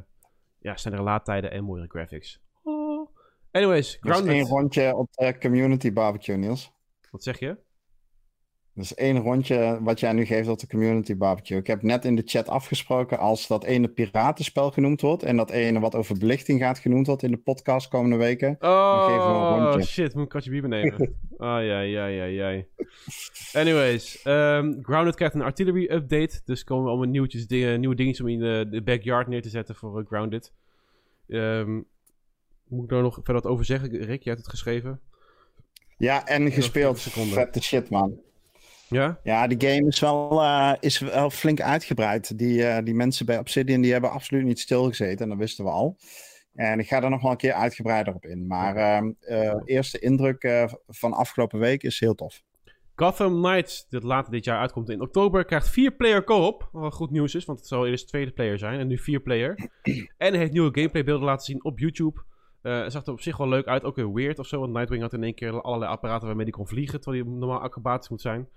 ja, snellere laadtijden en mooiere graphics. Oh. Anyways, Dat is één Grounded. rondje op de community barbecue, Niels. Wat zeg je? Dat is één rondje wat jij nu geeft op de community barbecue. Ik heb net in de chat afgesproken als dat ene piratenspel genoemd wordt en dat ene wat over belichting gaat genoemd wordt in de podcast komende weken. Oh, geven we een rondje. shit. Moet ik katje bier nemen? *laughs* Ah, ja, ja, ja, ja. Anyways, ehm, Grounded krijgt een artillery update. Dus komen allemaal nieuwtjes, dingen, nieuwe dingetjes om in de, de backyard neer te zetten voor eh, Grounded. Ehm, moet ik daar nog verder wat over zeggen? Rick, jij hebt het geschreven. Ja, en gespeeld. 40 seconden. Vette shit, man. Ja? Ja, die game is wel, eh, is wel flink uitgebreid. Die, eh, die mensen bij Obsidian die hebben absoluut niet stilgezeten. En dat wisten we al. En ik ga er nog wel een keer uitgebreider op in. Maar eh, eerste indruk van afgelopen week is heel tof. Gotham Knights, dat later dit jaar uitkomt in oktober, krijgt 4-player co-op. Wat goed nieuws is, want het zou eerst tweede player zijn en nu 4-player. *clears throat* en heeft nieuwe gameplaybeelden laten zien op YouTube. Het zag er op zich wel leuk uit, ook weer weird of zo. Want Nightwing had in één keer allerlei apparaten waarmee hij kon vliegen, terwijl hij normaal acrobatisch moet zijn.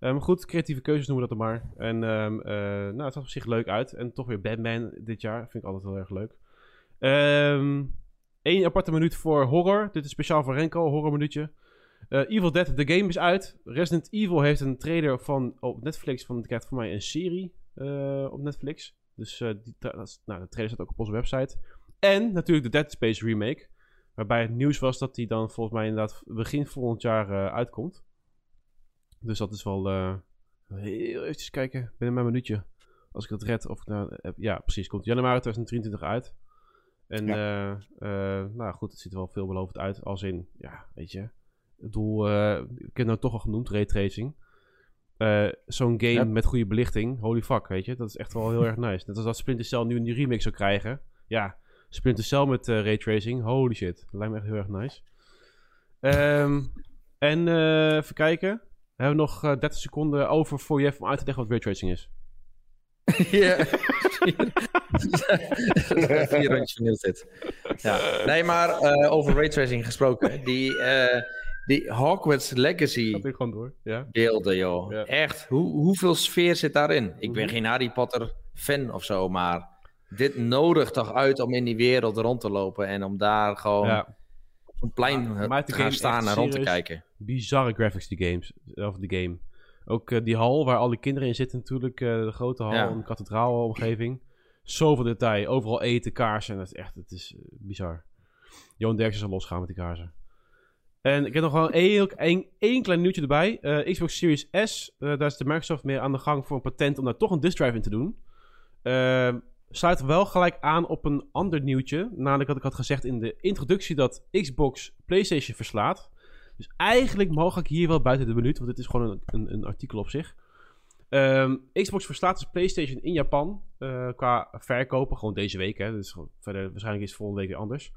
Maar goed, creatieve keuzes noemen we dat dan maar. En ehm, eh, nou, het zag op zich leuk uit. En toch weer Batman dit jaar, vind ik altijd heel erg leuk. Ehm Eén aparte minuut voor horror. Dit is speciaal voor Renko, horror minuutje. Eh, Evil Dead, de game is uit. Resident Evil heeft een trailer van, op Netflix. Van, krijgt voor mij een serie eh, op Netflix. Dus die, nou, de trailer staat ook op onze website. En natuurlijk de Dead Space remake. Waarbij het nieuws was dat die dan volgens mij inderdaad begin volgend jaar uitkomt. Dus dat is wel... eh, heel even kijken, binnen mijn minuutje. Als ik dat red. Of ik nou, heb- ja, precies. Komt januari 2023 uit. En eh, eh, nou goed, het ziet er wel veelbelovend uit. Als in, ja, weet je. Ik bedoel, eh, ik heb het nou toch al genoemd, raytracing. Eh Zo'n game Ja. met goede belichting, holy fuck, weet je. Dat is echt wel heel erg nice. Net als dat Splinter Cell nu een remake zou krijgen. Ja, Splinter Cell met eh raytracing, holy shit. Dat lijkt me echt heel erg nice. Ehm, en eh, even kijken. We hebben nog eh, 30 seconden over voor Jeff om uit te leggen wat raytracing is. *laughs* Ja. Vier rondjes dit. Ja. Nee, maar eh, over raytracing gesproken. Die, eh, die Hogwarts Legacy door, ja. beelden, joh. Ja. Echt, hoe, hoeveel sfeer zit daarin? Ik ben Mhm. geen Harry Potter fan of zo, maar dit nodigt toch uit om in die wereld rond te lopen en om daar gewoon ja. op een plein te gaan staan en rond te kijken. Bizarre graphics die games, of de game. Ook eh, die hal waar al die kinderen in zitten natuurlijk, eh, de grote hal, Ja. een kathedraalomgeving. Zoveel detail, overal eten, kaarsen, dat is echt, het is eh, bizar. Johan Derksen zal losgaan met die kaarsen. En ik heb nog wel één, één, één klein nieuwtje erbij. Xbox Series S, daar is de Microsoft mee aan de gang voor een patent om daar toch een disk drive in te doen. Eh, sluit wel gelijk aan op een ander nieuwtje. Namelijk wat ik had gezegd in de introductie dat Xbox PlayStation verslaat. Dus eigenlijk mag ik hier wel buiten de minuut, want dit is gewoon een, een, een artikel op zich. Ehm, Xbox verslaat dus PlayStation in Japan eh, qua verkopen, gewoon deze week. Hè, dus verder, waarschijnlijk is het volgende week weer anders.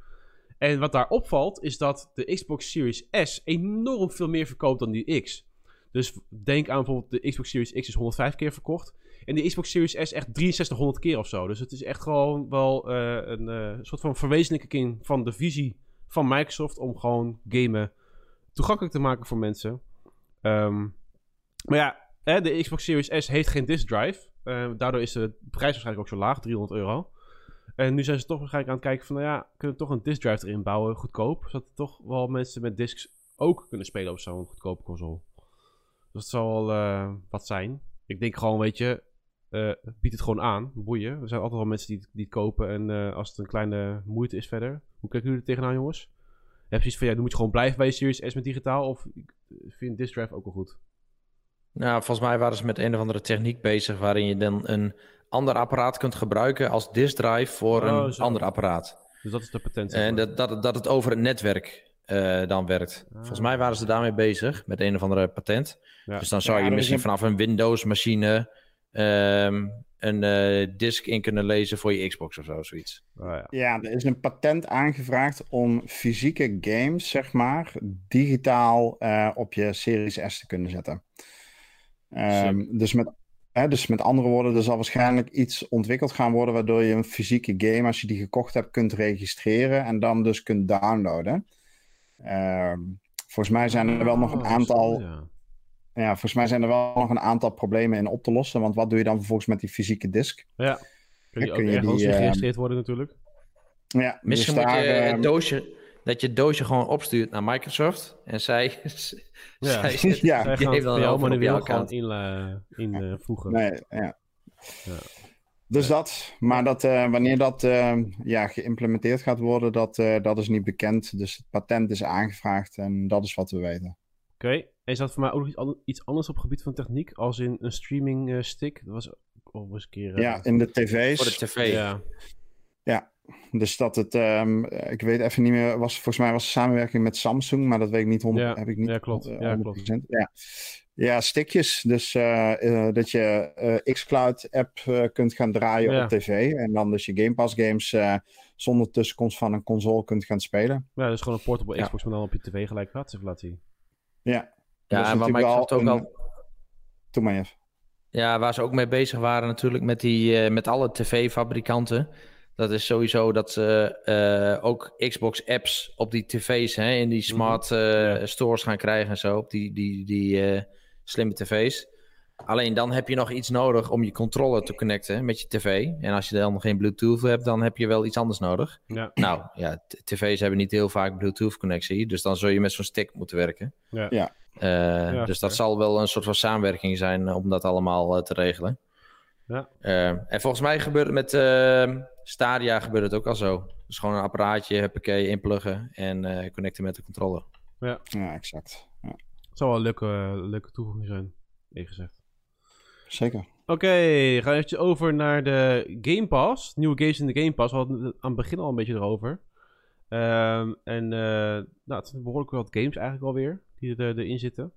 En wat daar opvalt, is dat de Xbox Series S enorm veel meer verkoopt dan die X. Dus denk aan bijvoorbeeld de Xbox Series X is 105 keer verkocht. En de Xbox Series S echt 6300 keer of zo. Dus het is echt gewoon wel eh, een eh, soort van verwezenlijking van de visie van Microsoft om gewoon gamen toegankelijk te maken voor mensen. Ehm, maar ja, hè, de Xbox Series S heeft geen disk drive. Eh, daardoor is de prijs waarschijnlijk ook zo laag, 300 euro. En nu zijn ze toch waarschijnlijk aan het kijken van, nou ja, kunnen we toch een disk drive erin bouwen, goedkoop. Zodat er toch wel mensen met discs ook kunnen spelen op zo'n goedkope console. Dus dat zal wel eh, wat zijn. Ik denk gewoon, weet je, eh bied het gewoon aan, boeien. Er zijn altijd wel mensen die, het- die het kopen en eh, als het een kleine moeite is verder. Hoe kijken jullie er tegenaan, jongens? Heb je zoiets van, ja, dan moet je gewoon blijven bij je Series S met digitaal? Of vind je disk drive ook wel goed? Nou, volgens mij waren ze met een of andere techniek bezig waarin je dan een ander apparaat kunt gebruiken als disk drive voor Oh, een zo. ander apparaat. Dus dat is de patent. En dat, dat, het- dat het over het netwerk eh, dan werkt. Volgens mij waren ze daarmee bezig met een of andere patent. Ja. Dus dan zou Ja, je is misschien een- vanaf een Windows-machine ehm, een eh, disc in kunnen lezen voor je Xbox of zo, zoiets. Oh, ja. Ja, er is een patent aangevraagd om fysieke games, zeg maar, digitaal eh, op je Series S te kunnen zetten. Ehm, dus, met, hè, dus met andere woorden, er zal waarschijnlijk iets ontwikkeld gaan worden waardoor je een fysieke game, als je die gekocht hebt, kunt registreren en dan dus kunt downloaden. Ehm, volgens mij zijn er wel nog een Oh, aantal zo, ja. Ja, volgens mij zijn er wel nog een aantal problemen in op te lossen. Want wat doe je dan vervolgens met die fysieke disk? Ja. Kun je Dan ook kun je ergens die, eh, geregistreerd worden natuurlijk. Ja, Misschien dus moet je het ehm, doosje, dat je het doosje gewoon opstuurt naar Microsoft. En zij, *laughs* Ja. *laughs* zij zet- Ja. Zij die gaan dan manueel account. in, eh, invoegen. Nee, ja. Ja. Dus dat, maar dat, eh, wanneer dat eh, ja, geïmplementeerd gaat worden, dat, eh, dat is niet bekend. Dus het patent is aangevraagd en dat is wat we weten. Oké, is dat voor mij ook nog iets an- iets anders op het gebied van techniek? Als in een streaming eh, stick? Dat was ook eens een keer... eh, Ja, in de tv's. voor de tv. ja. Dus dat het, ehm, ik weet even niet meer, was, volgens mij was het samenwerking met Samsung, maar dat weet ik niet, honderd, Ja, heb ik niet ja, klopt. eh, Ja, 100%. Ja, ja stickjes. Dus eh, eh, dat je eh, xCloud app eh, kunt gaan draaien Ja. op tv en dan dus je Game Pass games eh, zonder tussenkomst van een console kunt gaan spelen. ja, dus gewoon een portable Ja. Xbox, maar dan op je tv gelijk laten zien. Ja, Ja, natuurlijk Microsoft ook een- al... doe maar even. Ja, waar ze ook mee bezig waren natuurlijk met, die, eh, met alle tv-fabrikanten. Dat is sowieso dat ze eh, ook Xbox-apps op die tv's hè, in die smart eh, stores gaan krijgen en zo. Op die, die, die eh, slimme tv's. Alleen dan heb je nog iets nodig om je controller te connecten met je tv. En als je dan geen Bluetooth hebt, dan heb je wel iets anders nodig. Ja, Nou ja, tv's hebben niet heel vaak Bluetooth-connectie. Dus dan zul je met zo'n stick moeten werken. ja. Ja. Eh, dus dat zal wel een soort van samenwerking zijn eh, om dat allemaal eh, te regelen. Ja. En volgens mij gebeurt het met eh, Stadia gebeurt het ook al zo. Dus gewoon een apparaatje, huppakee, inpluggen en eh, connecten met de controller. Ja, exact. Ja, Het zou wel een leuke, leuke toevoeging zijn, eerlijk gezegd. zeker. Oké, we gaan eventjes over naar de Game Pass. Nieuwe games in de Game Pass. We hadden het aan het begin al een beetje erover. Ehm, en eh, nou, het zijn behoorlijk wat games eigenlijk alweer die er, erin zitten.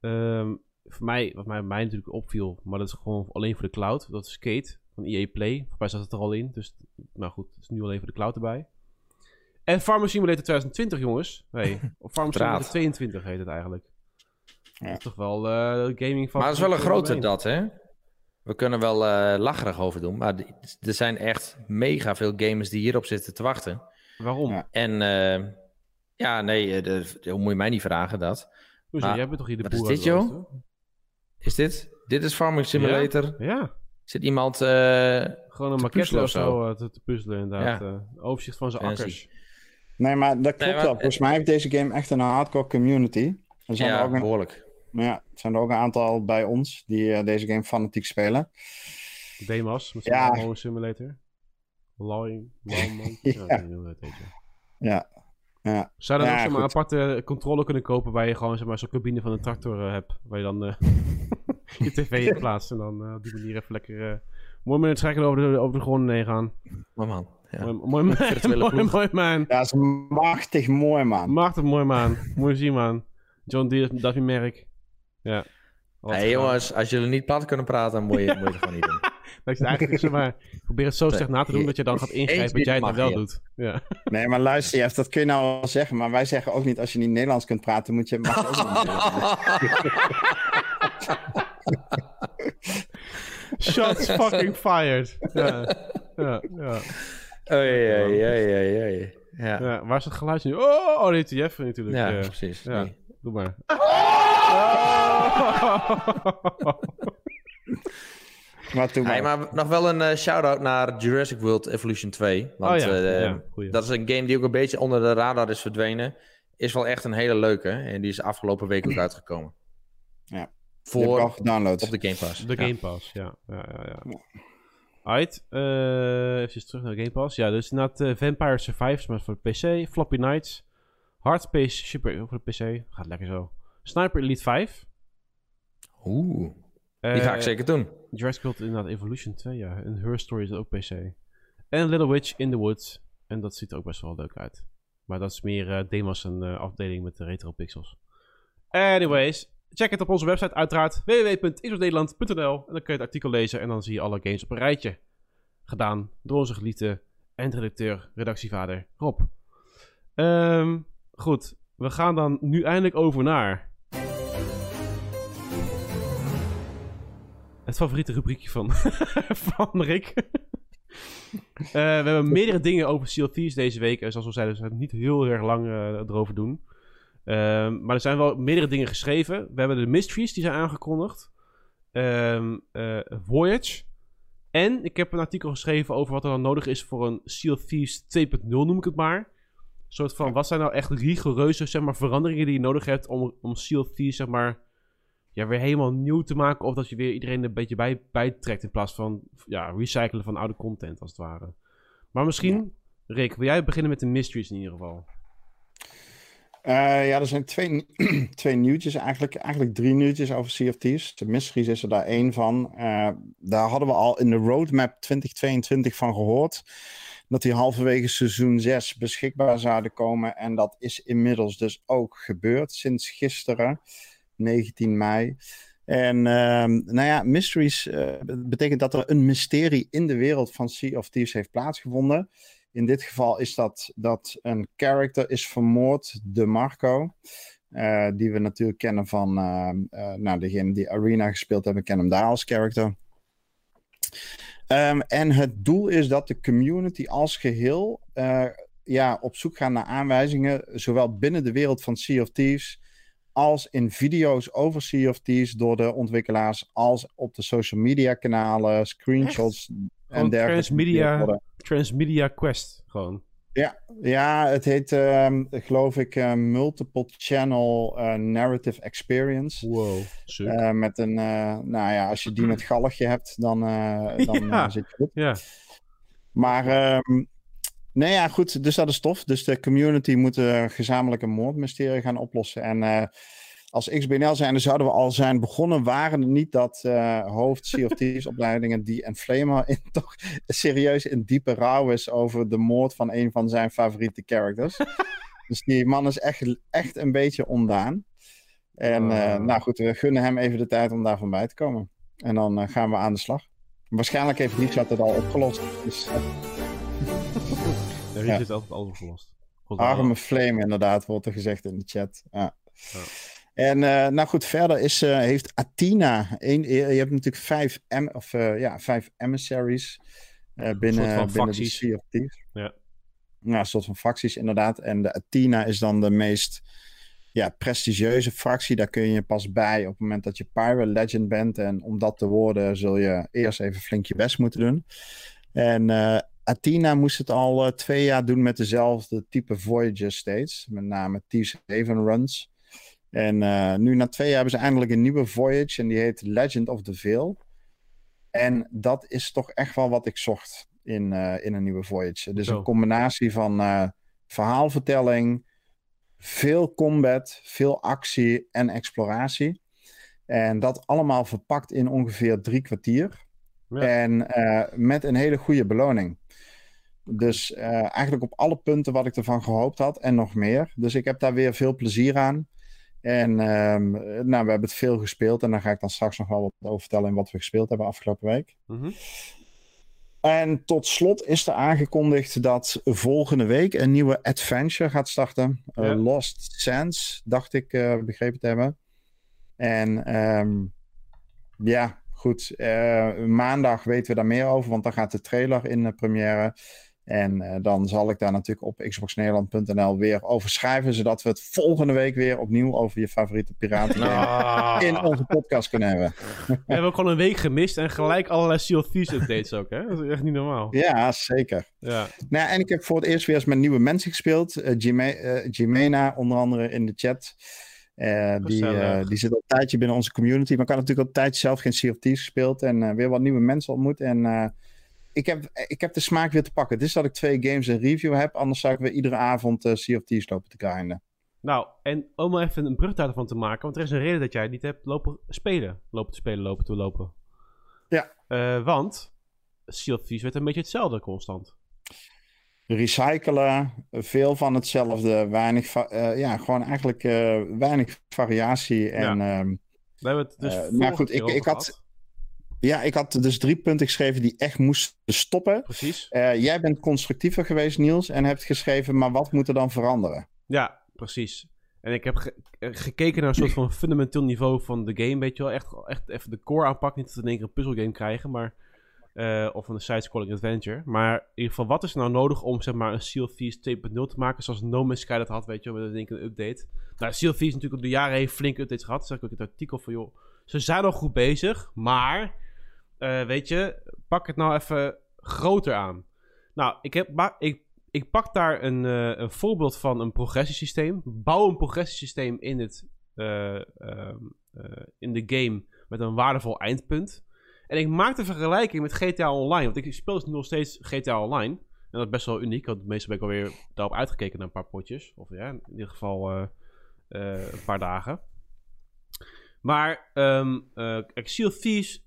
Ehm, voor mij, wat mij, mij natuurlijk opviel, maar dat is gewoon alleen voor de cloud. Dat is Skate van EA Play. Voor mij zat het er al in, dus nou goed, het is nu alleen voor de cloud erbij. En Farmer Simulator 2020, jongens. Nee, *laughs* of Draad. Simulator 22 heet het eigenlijk. Ja. Dat is toch wel eh gaming van... Maar het is wel een grote dat, hè? We kunnen wel eh lacherig over doen, maar er zijn echt mega veel gamers die hierop zitten te wachten. Waarom? En eh, ja, nee, eh, de- moet je mij niet vragen dat. Hoezo? Maar Jij bent toch hier de wat is boer dit, joh? Is dit? Dit is Farming Simulator. Ja, Zit iemand... eh, gewoon een Te maquette of zo eh, te, te puzzelen inderdaad. Ja. eh. overzicht van zijn Fancy. akkers. Nee, maar dat klopt Nee, maar- wel. Volgens mij heeft deze game echt een hardcore community. Er zijn, er ja, ook een, behoorlijk. ja, er zijn er ook een aantal bij ons die eh, deze game fanatiek spelen. Demas, met zijn Ja. simulator. Lawing, Lawman. *laughs* ja. Ja. Ja. Zou je dan Ja, ook zeg maar, goed. een aparte controle kunnen kopen waar je gewoon zeg maar, zo'n cabine van een tractor eh, hebt. Waar je dan eh, *laughs* je tv in plaatst en dan eh, op die manier even lekker... eh mooi met het trekken over de, over de grond heen gaan. Maar man, ja. Mooi, mooi, man. *laughs* Mooi, mooi man. Ja, dat is machtig mooi, man. Machtig mooi man. Mooi zien man. John Deere, dat merk. Ja. Wat Hey jongens, als jullie niet plat kunnen praten, dan moet je, moet je het gewoon niet doen. *laughs* Dat is het eigenlijk, zeg maar, probeer het zo slecht na te doen je- dat je dan gaat ingrijpen wat jij het wel je. doet. Ja. *laughs* Nee, maar luister, Jeff, dat kun je nou wel zeggen. Maar wij zeggen ook niet, als je niet Nederlands kunt praten, moet je... Mag je ook niet. *laughs* Shots fucking fired. Ja, ja, ja. Oei, oei, oei, oei, oei. Ja, ja. Waar is het geluid nu? Oh, oh dit is Jeff natuurlijk. ja, Ja, precies. ja. Nee. doe maar. Maar toen Hey, maar. nog wel een eh, shout-out naar Jurassic World Evolution 2. Want oh ja, eh, ja dat is een game die ook een beetje onder de radar is verdwenen. Is wel echt een hele leuke. En die is afgelopen week ook uitgekomen. Ja. Voor al gedownload. op de Game Pass. De Ja. Game Pass, ja. ja, ja, ja. Alright, eh even terug naar de Game Pass. Ja, dus inderdaad eh, Vampire Survivors, maar voor de PC. Floppy Nights. Hardpace Shipper ook voor de PC. Gaat lekker zo. Sniper Elite 5. Oeh, die Eh, ga ik zeker doen. Jurassic World inderdaad Evolution 2, ja. En Her Story is ook PC. En Little Witch in the Woods. En dat ziet er ook best wel leuk uit. Maar dat is meer eh demos en eh, afdeling met de retro pixels. Anyways, check het op onze website uiteraard. www.xboxnederland.nl En dan kun je het artikel lezen en dan zie je alle games op een rijtje. Gedaan door onze geliefde eindredacteur, redactievader Rob. Ehm, goed, we gaan dan nu eindelijk over naar... Favoriete rubriekje van, *laughs* van Rick. Eh, we hebben meerdere dingen over Sea of Thieves deze week. En zoals we zeiden, we gaan niet heel erg lang eh, erover doen. Ehm, maar er zijn wel meerdere dingen geschreven. We hebben de mysteries, die zijn aangekondigd. Ehm, eh, Voyage. En ik heb een artikel geschreven over wat er dan nodig is voor een Sea of Thieves 2.0, noem ik het maar. Een soort van, wat zijn nou echt rigoureuze zeg maar, veranderingen die je nodig hebt om, om Sea of Thieves, zeg maar, ja, weer helemaal nieuw te maken. Of dat je weer iedereen een beetje bij, bijtrekt in plaats van ja, recyclen van oude content, als het ware. Maar misschien, Rick, wil jij beginnen met de mysteries in ieder geval? Eh, ja, er zijn twee, *clears throat* twee nieuwtjes, eigenlijk, eigenlijk drie nieuwtjes over Thieves. De Mysteries is er daar één van. Eh, daar hadden we al in de roadmap 2022 van gehoord. Dat die halverwege seizoen 6 beschikbaar zouden komen. En dat is inmiddels dus ook gebeurd sinds gisteren, 19 mei. En ehm, nou ja, Mysteries uh, betekent dat er een mysterie in de wereld van Sea of Thieves heeft plaatsgevonden. In dit geval is dat dat een character is vermoord, de Marco. Uh, die we natuurlijk kennen van, uh, uh, nou, degene die Arena gespeeld hebben, kennen hem daar als character. Um, en het doel is dat de community als geheel ja, op zoek gaat naar aanwijzingen, zowel binnen de wereld van Sea of Thieves, als in video's over Sea of Thieves door de ontwikkelaars, als op de social media kanalen, screenshots Echt? en dergelijke. Transmedia, Transmedia Quest, gewoon. Ja, ja het heet, uh, geloof ik, uh, Multiple Channel uh, Narrative Experience. Wow, uh, met een, nou ja, als je die met *clears throat* galgje hebt, dan, dan ja. zit je goed. Ja. Maar, um, nee ja, goed, dus dat is tof. Dus de community moet gezamenlijk een moordmysterie gaan oplossen. En als XBNL zijn, dan zouden we al zijn begonnen, waren het niet dat uh, hoofd Thieves *laughs* opleidingen die en Flamer in, *laughs* toch serieus in diepe rouw is over de moord van een van zijn favoriete characters. *laughs* dus die man is echt, echt een beetje ondaan. En uh, nou goed, we gunnen hem even de tijd om daar van bij te komen. En dan uh, gaan we aan de slag. Waarschijnlijk heeft Richard het al opgelost. Dus, altijd alles opgelost. Arme Flame inderdaad, wordt er gezegd in de chat. Ja. ja. En uh, nou goed, verder is, uh, heeft Athena. Een, je hebt natuurlijk vijf, M, of, uh, ja, vijf emissaries binnen, binnen de Sea of Thieves. Ja. Nou, een soort van facties inderdaad. En de Athena is dan de meest ja, prestigieuze fractie. Daar kun je pas bij op het moment dat je Pirate Legend bent. En om dat te worden zul je eerst even flink je best moeten doen. En Athena moest het al twee jaar doen met dezelfde type Voyager steeds. Met name Thieves Haven runs. En uh, nu na twee jaar hebben ze eindelijk een nieuwe Voyage en die heet Legend of the Veil. En dat is toch echt wel wat ik zocht in, uh, in een nieuwe Voyage. Dus Zo. een combinatie van verhaalvertelling, veel combat, veel actie en exploratie. En dat allemaal verpakt in ongeveer drie kwartier. Ja. En met een hele goede beloning. Dus eigenlijk op alle punten wat ik ervan gehoopt had en nog meer. Dus ik heb daar weer veel plezier aan. En um, nou, we hebben het veel gespeeld. En daar ga ik dan straks nog wel wat over vertellen. En wat we gespeeld hebben afgelopen week. Mm -hmm. En tot slot is er aangekondigd dat volgende week een nieuwe adventure gaat starten. Ja. Uh, Lost Sands, dacht ik uh, begrepen te hebben. En um, ja, goed. Uh, maandag weten we daar meer over. Want dan gaat de trailer in de première. En uh, dan zal ik daar natuurlijk op xboxnederland.nl weer over schrijven, zodat we het volgende week weer opnieuw over je favoriete piraten Ah. *laughs* in onze podcast kunnen hebben. We hebben ook gewoon een week gemist en gelijk allerlei Sea of Thieves updates ook, hè? Dat is echt niet normaal. Ja, zeker. Ja. Nou, en ik heb voor het eerst weer eens met nieuwe mensen gespeeld. Uh, Jimena, uh, onder andere in de chat. Uh, die, uh, die zit al een tijdje binnen onze community, maar ik had natuurlijk al een tijdje zelf geen Sea of Thieves gespeeld en uh, weer wat nieuwe mensen ontmoet. En ik heb, ik heb de smaak weer te pakken. Het is dat ik twee games in review heb. Anders zou ik weer iedere avond uh, Sea of Thieves lopen te grinden. Nou, en om er even een brug daarvan te maken. Want er is een reden dat jij het niet hebt lopen spelen. Lopen te spelen, lopen te lopen. Ja. Uh, want Sea of Thieves werd een beetje hetzelfde constant. Recyclen, veel van hetzelfde. Weinig, uh, ja, gewoon eigenlijk weinig variatie. En ja. Um, We hebben het dus Eh, maar goed, ik, ik, had. Ja, ik had dus drie punten geschreven die echt moesten stoppen. Precies. Eh, jij bent constructiever geweest, Niels, en hebt geschreven, maar wat moet er dan veranderen? Ja, precies. En ik heb ge- eh, gekeken naar een soort van fundamenteel niveau van de game, weet je wel. Echt, echt even de core aanpak, niet dat we in één keer een puzzelgame krijgen, maar... eh, of een side-scrolling adventure. Maar in ieder geval, wat is er nou nodig om zeg maar een Sea of Thieves 2.0 te maken, zoals No Man's Sky dat had, weet je wel, met keer een update. Nou, Sea of Thieves natuurlijk op de jaren heen flinke updates gehad. Zeg ik ook in het artikel van, joh, ze zijn al goed bezig, maar, eh, weet je, pak het nou even groter aan. Nou, ik, heb, ik, ik pak daar een, eh, een voorbeeld van een progressiesysteem. Bouw een progressiesysteem in, het, eh, ehm, eh, in de game met een waardevol eindpunt. En ik maak de vergelijking met GTA Online. Want ik speel dus nog steeds GTA Online. En dat is best wel uniek. Want meestal ben ik alweer daarop uitgekeken naar een paar potjes. Of ja, in ieder geval een paar dagen. Maar ehm eh, kijk, Sea of Thieves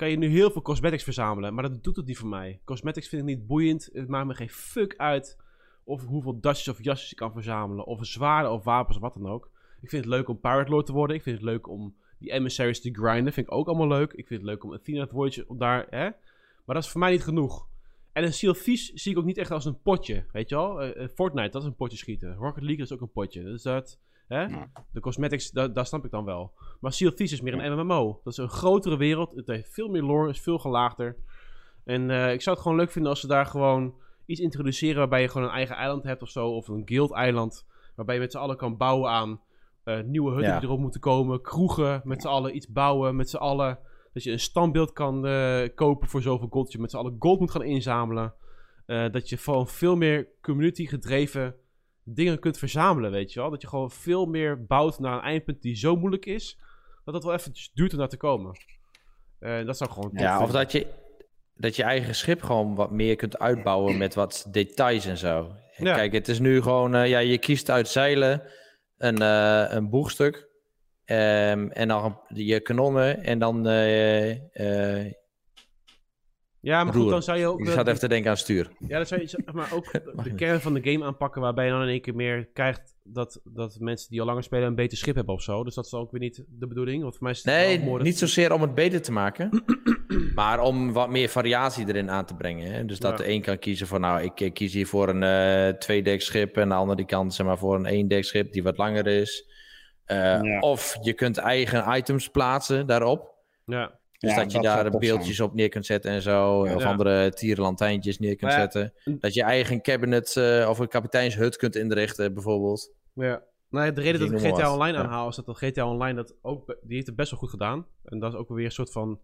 kan je nu heel veel cosmetics verzamelen. Maar dat doet het niet voor mij. Cosmetics vind ik niet boeiend. Het maakt me geen fuck uit of hoeveel dasjes of jasjes je kan verzamelen. Of zwaarden of wapens of wat dan ook. Ik vind het leuk om Pirate Lord te worden. Ik vind het leuk om die emissaries te grinden. Vind ik ook allemaal leuk. Ik vind het leuk om Athena te worden. Om daar, hè? Maar dat is voor mij niet genoeg. En een Sea of Thieves zie ik ook niet echt als een potje. Weet je wel? Eh, eh, Fortnite, dat is een potje schieten. Rocket League is ook een potje. Dus dat... Hè? Ja. De cosmetics, da- daar snap ik dan wel. Maar Sea of Thieves is meer een MMO. Dat is een grotere wereld. Het heeft veel meer lore, is veel gelaagder. En eh, ik zou het gewoon leuk vinden als ze daar gewoon iets introduceren waarbij je gewoon een eigen eiland hebt of zo. Of een guild-eiland. Waarbij je met z'n allen kan bouwen aan eh, nieuwe hutten Ja. die erop moeten komen. Kroegen, met z'n allen iets bouwen. Met z'n allen dat je een standbeeld kan eh, kopen voor zoveel gold. Dat je met z'n allen gold moet gaan inzamelen. Dat je gewoon veel meer community gedreven dingen kunt verzamelen, weet je wel. Dat je gewoon veel meer bouwt naar een eindpunt die zo moeilijk is, dat het wel even duurt om daar te komen. Eh, dat zou gewoon Ja, of dat je, dat je eigen schip gewoon wat meer kunt uitbouwen met wat details en zo. Ja. Kijk, het is nu gewoon, eh, ja, je kiest uit zeilen een, eh, een boegstuk ehm, en dan je kanonnen en dan eh, Ja, maar goed, dan zou je ook... ik wel- zat even te denken aan stuur. Ja, dan zou je zeg maar ook *laughs* de kern van de game aanpakken, waarbij je dan in één keer meer krijgt dat, dat mensen die al langer spelen een beter schip hebben of zo. Dus dat is dan ook weer niet de bedoeling. Want voor mij is het Nee, mooi niet zozeer om het beter te maken, *clears throat* maar om wat meer variatie erin aan te brengen. Hè? Dus dat Ja. de een kan kiezen voor, nou, ik eh, kies hier voor een eh tweedekschip en de ander die kan zeg maar voor een eendekschip die wat langer is. Eh, Ja. Of je kunt eigen items plaatsen daarop. Ja, Dus Ja, dat je dat daar beeldjes op neer kunt zetten en zo. Of Ja. andere tierenlantijntjes neer kunt zetten. Dat je eigen cabinet eh, of een kapiteinshut kunt inrichten bijvoorbeeld. Ja. Nou, de reden dat Ik GTA. Online aanhaal is dat de GTA Online dat ook, die heeft het best wel goed gedaan. En dat is ook weer een soort van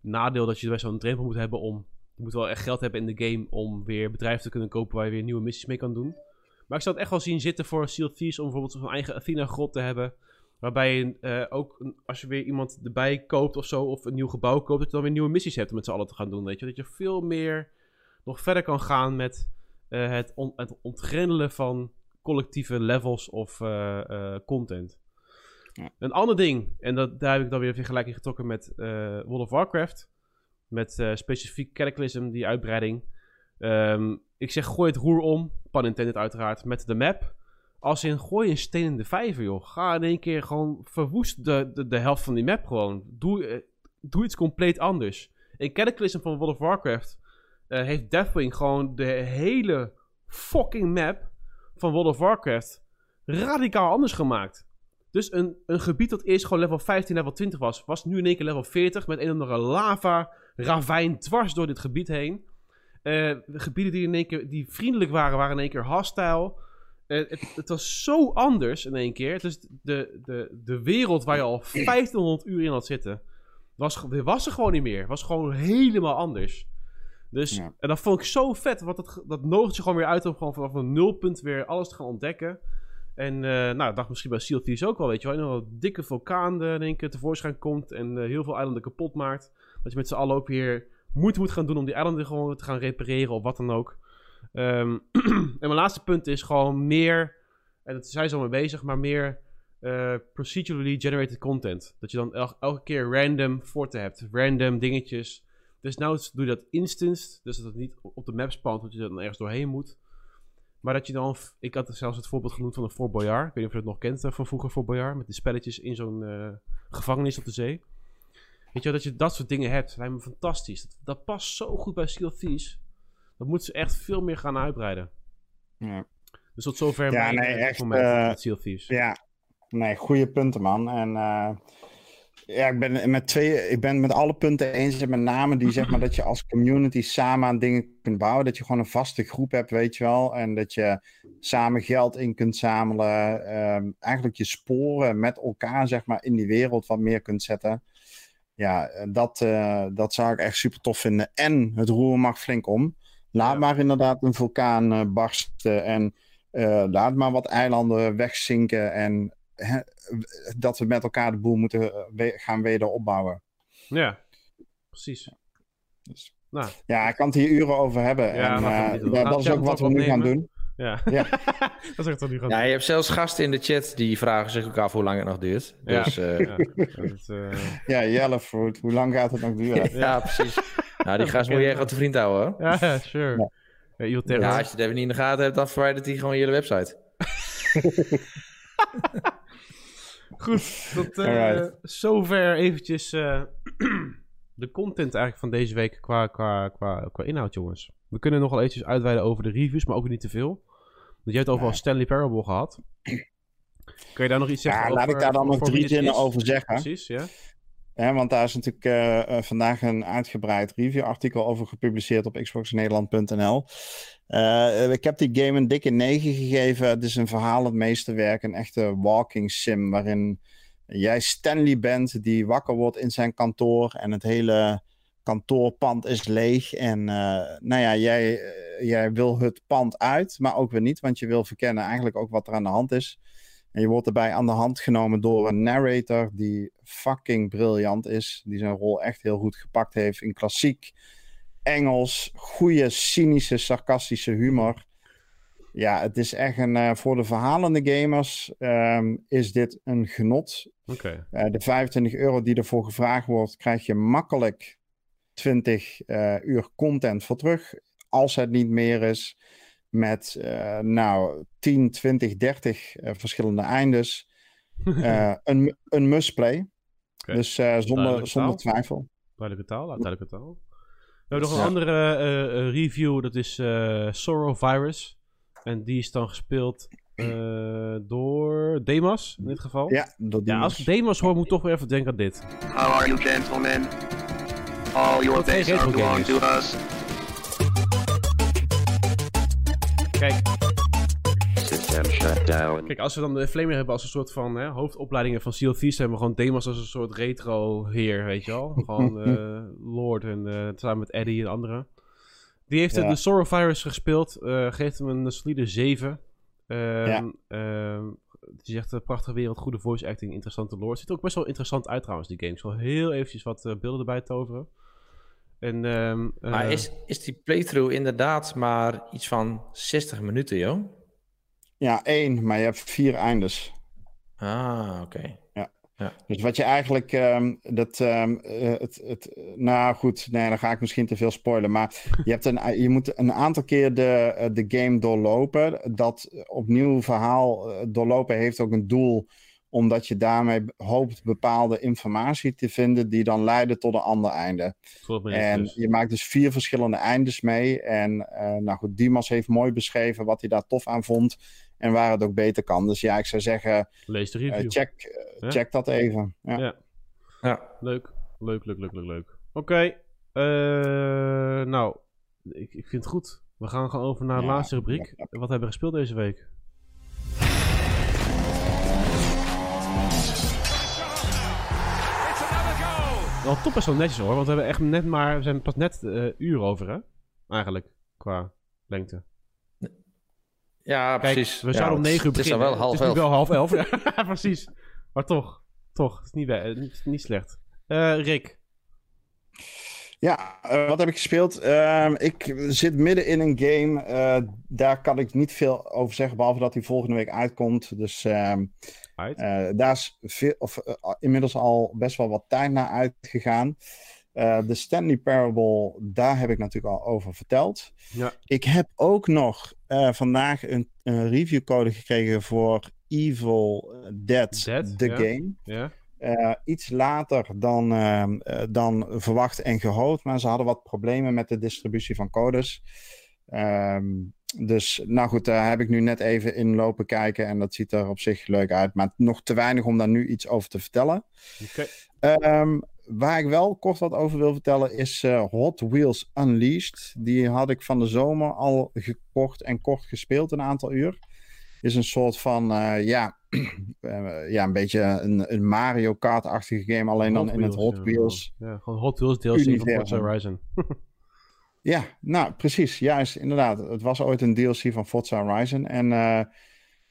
nadeel dat je best wel een drempel moet hebben om, je moet wel echt geld hebben in de game om weer bedrijven te kunnen kopen waar je weer nieuwe missies mee kan doen. Maar ik zou het echt wel zien zitten voor Seal Thieves om bijvoorbeeld zo'n eigen Athena grot te hebben. Waarbij je eh, ook, een- als je weer iemand erbij koopt of zo, of een nieuw gebouw koopt, dat je dan weer nieuwe missies hebt om met z'n allen te gaan doen. Weet je? Dat je veel meer nog verder kan gaan met eh, het, on- het ontgrendelen van collectieve levels of eh, content. Ja. Een ander ding, en dat, daar heb ik dan weer een vergelijking getrokken met World of Warcraft. Met specifiek Cataclysm, die uitbreiding. Ehm, ik zeg, gooi het roer om, pan intended uiteraard, met de map. Als in, gooi een steen in de vijver, joh. Ga in één keer gewoon, verwoest de, de, helft van die map gewoon. Doe, eh, doe iets compleet anders. In Cataclysm van World of Warcraft eh, heeft Deathwing gewoon de hele fucking map van World of Warcraft radicaal anders gemaakt. Dus een, een gebied dat eerst gewoon level 15, level 20 was, was nu in één keer level 40 met een of andere lava ravijn dwars door dit gebied heen. Eh, gebieden die in één keer die vriendelijk waren, waren in één keer hostile. Eh, het, het was zo anders in één keer. Dus de, de, de wereld waar je al 1500 uur in had zitten, was, was er gewoon niet meer. Was gewoon helemaal anders. Dus, Ja. en dat vond ik zo vet, want dat, dat nodigt je gewoon weer uit om gewoon vanaf een nulpunt weer alles te gaan ontdekken. En eh, nou, ik dacht misschien bij Seal Thieves ook wel, weet je wel. Een dikke vulkaan eh, in één keer tevoorschijn komt en heel veel eilanden kapot maakt. Dat je met z'n allen ook weer moeite moet gaan doen om die eilanden gewoon te gaan repareren of wat dan ook. Ehm, *clears throat* en mijn laatste punt is gewoon meer, en dat zijn ze al mee bezig, maar meer eh, procedurally generated content. Dat je dan el- elke keer random forten hebt, random dingetjes. Dus nou doe je dat instant, dus dat het niet op de map spawnt, dat je dan ergens doorheen moet. Maar dat je dan... Ik had zelfs het voorbeeld genoemd van een Fort Boyard. Ik weet niet of je het nog kent eh, van vroeger, Fort Boyard. Met die spelletjes in zo'n eh, gevangenis op de zee. Weet je wel, dat je dat soort dingen hebt. lijkt me fantastisch. Dat, dat past zo goed bij of Thieves. Dat moeten ze echt veel meer gaan uitbreiden. Ja. Dus tot zover Ja, mijn, nee, eh, echt, Thieves. Ja, nee, goede punten, man. En eh, ja, ik ben met twee, ik ben met alle punten eens. En met name die zeg maar dat je als community samen aan dingen kunt bouwen. Dat je gewoon een vaste groep hebt, weet je wel. En dat je samen geld in kunt zamelen. Ehm, eigenlijk je sporen met elkaar, zeg maar, in die wereld wat meer kunt zetten. Ja, dat, dat zou ik echt super tof vinden. En het roer mag flink om. Laat Ja. maar inderdaad een vulkaan eh, barsten. En eh, laat maar wat eilanden wegzinken. En hè, dat we met elkaar de boel moeten eh, we- gaan wederopbouwen. Ja, precies. Dus- Nou, Ja, ik kan het hier uren over hebben. Ja, en, eh, doen. dat, Gaan is ook wat we nu gaan doen. ja. Ja. *laughs* dat is echt toch niet goed. Ja, je hebt zelfs gasten in de chat die vragen zich ook af hoe lang het nog duurt. Ja. Dus eh, Ja, eh, Yellowfruit, hoe lang gaat het nog duren? *laughs* ja. precies. Nou, die gast moet echt op de vriend houden hoor. ja, sure. Ja. Als je het even niet in de gaten hebt, dan verwijdert hij gewoon je website. *laughs* Goed, tot Alright. zover eventjes eh, *clears throat* de content eigenlijk van deze week qua, qua, qua, qua inhoud, jongens. We kunnen nog wel eventjes uitweiden over de reviews, maar ook niet te veel. Want je hebt het over Nee. Stanley Parable gehad. Kun je daar nog iets zeggen Ja, over? laat ik daar dan nog drie zinnen over zeggen. Precies, ja. Want daar is natuurlijk eh, eh, vandaag een uitgebreid reviewartikel over gepubliceerd op xboxnederland.nl. Eh, ik heb die game een dikke 9 gegeven. Het is een verhaal het meeste werk, een echte walking sim waarin jij Stanley bent die wakker wordt in zijn kantoor en het hele kantoorpand is leeg. En nou ja, jij, jij wil het pand uit, maar ook weer niet, want je wil verkennen eigenlijk ook wat er aan de hand is. En je wordt erbij aan de hand genomen door een narrator die fucking briljant is. Die zijn rol echt heel goed gepakt heeft in klassiek Engels. Goede, cynische, sarcastische humor. Ja, het is echt een... eh, voor de verhalende gamers ehm, is dit een genot. Eh, de 25 euro die ervoor gevraagd wordt, krijg je makkelijk 20 eh, uur content voor terug. Als het niet meer is. Met eh, nou 10, 20, 30 eh, verschillende eindes. *laughs* Eh, een, een must-play. Oké. Dus eh, zonder, zonder twijfel. Duidelijke taal, duidelijke taal. We hebben nog een Ja. andere review, dat is eh Sorrow Virus. En die is dan gespeeld eh, door Demas, in dit geval. Ja, door Ja, als ik Demas hoor, moet ik toch weer even denken aan dit. How are you, gentlemen? All your days belong to us. Kijk, als we dan de Flamer hebben als een soort van hè, hoofdopleidingen van Seal Thieves, hebben we gewoon Demas als een soort retro-heer, weet je wel. *laughs* Gewoon eh, Lord en eh, samen met Eddie en anderen. Die heeft Ja. de Sorrow Virus gespeeld, eh, geeft hem een solide 7. Ehm ehm, die zegt, eh, prachtige wereld, goede voice acting, interessante lore. Ziet er ook best wel interessant uit trouwens, die game. Ik zal heel eventjes wat beelden erbij toveren. En, ehm, Maar eh, is, is die playthrough inderdaad maar iets van 60 minuten, joh? Ja, één, maar je hebt vier eindes. Ah, oké. Dus wat je eigenlijk, ehm, dat, ehm, eh, het, het, nou goed, nee, dan ga ik misschien te veel spoilen, maar je, hebt een, je moet een aantal keer de, eh, de game doorlopen. Dat opnieuw verhaal doorlopen heeft ook een doel, omdat je daarmee hoopt bepaalde informatie te vinden die dan leiden tot een ander einde. En dus. je maakt dus vier verschillende eindes mee. En eh, nou goed, Dimas heeft mooi beschreven wat hij daar tof aan vond en waar het ook beter kan. Dus ja, ik zou zeggen, Lees de review. check, eh, Ja. check dat even. Ja. Ja. Ja. Leuk, leuk, leuk, leuk, leuk, leuk. Oké, eh, nou, ik, ik vind het goed. We gaan gewoon over naar de Ja, laatste rubriek. ja, Wat hebben we gespeeld deze week? Wel top best wel netjes hoor, want we hebben echt net maar, we zijn pas net eh uur over hè? Eigenlijk, qua lengte. Ja, Kijk, precies. we Ja, zouden om het- 9 uur Het is beginnen. al wel half Het is elf. wel half elf, *laughs* ja precies. Maar toch, toch, het is niet, het is niet slecht. Eh, Rick, Ja, eh, wat heb ik gespeeld? Ehm, ik zit midden in een game. eh, daar kan ik niet veel over zeggen, behalve dat hij volgende week uitkomt. Dus eh, daar is veel, of, eh, inmiddels al best wel wat tijd naar uitgegaan. Eh, de Stanley Parable, daar heb ik natuurlijk al over verteld. Ja. Ik heb ook nog vandaag een, een reviewcode gekregen voor Evil Dead, Dead, the ja. game. Ja? Iets later dan, ehm, eh, dan verwacht en gehoopt, maar ze hadden wat problemen met de distributie van codes. Ehm, dus nou goed, daar heb ik nu net even in lopen kijken en dat ziet er op zich leuk uit, maar nog te weinig om daar nu iets over te vertellen. Ehm, waar ik wel kort wat over wil vertellen is eh, Hot Wheels Unleashed. Die had ik van de zomer al gekocht en kort gespeeld een aantal uur. Is een soort van, eh, ja, *clears throat* eh, ja, een beetje een, een Mario Kart-achtige game, alleen dan in het Hot Wheels. Ja, gewoon Hot Wheels DLC van. Forza Horizon. *laughs* Ja, nou precies, juist, inderdaad. Het was ooit een DLC van Forza Horizon. En eh,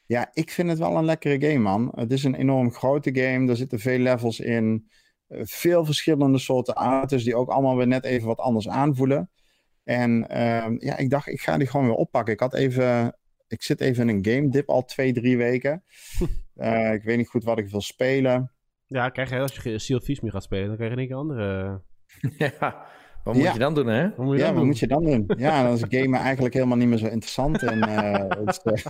ja, ik vind het wel een lekkere game, man. Het is een enorm grote game. Er zitten veel levels in. eh, veel verschillende soorten auto's die ook allemaal weer net even wat anders aanvoelen. En ehm, ja, ik dacht, ik ga die gewoon weer oppakken. Ik had even, ik zit even in een game dip al twee, drie weken. *laughs* Eh, ik weet niet goed wat ik wil spelen. Ja, krijg je, als je Sea of Thieves meer gaat spelen, dan krijg je keer andere... *laughs* ja, wat moet Ja. je dan doen, hè? Wat moet je Ja, dan wat doen? moet je dan doen? Ja, dan is gamen eigenlijk helemaal niet meer zo interessant. En, eh, het, eh,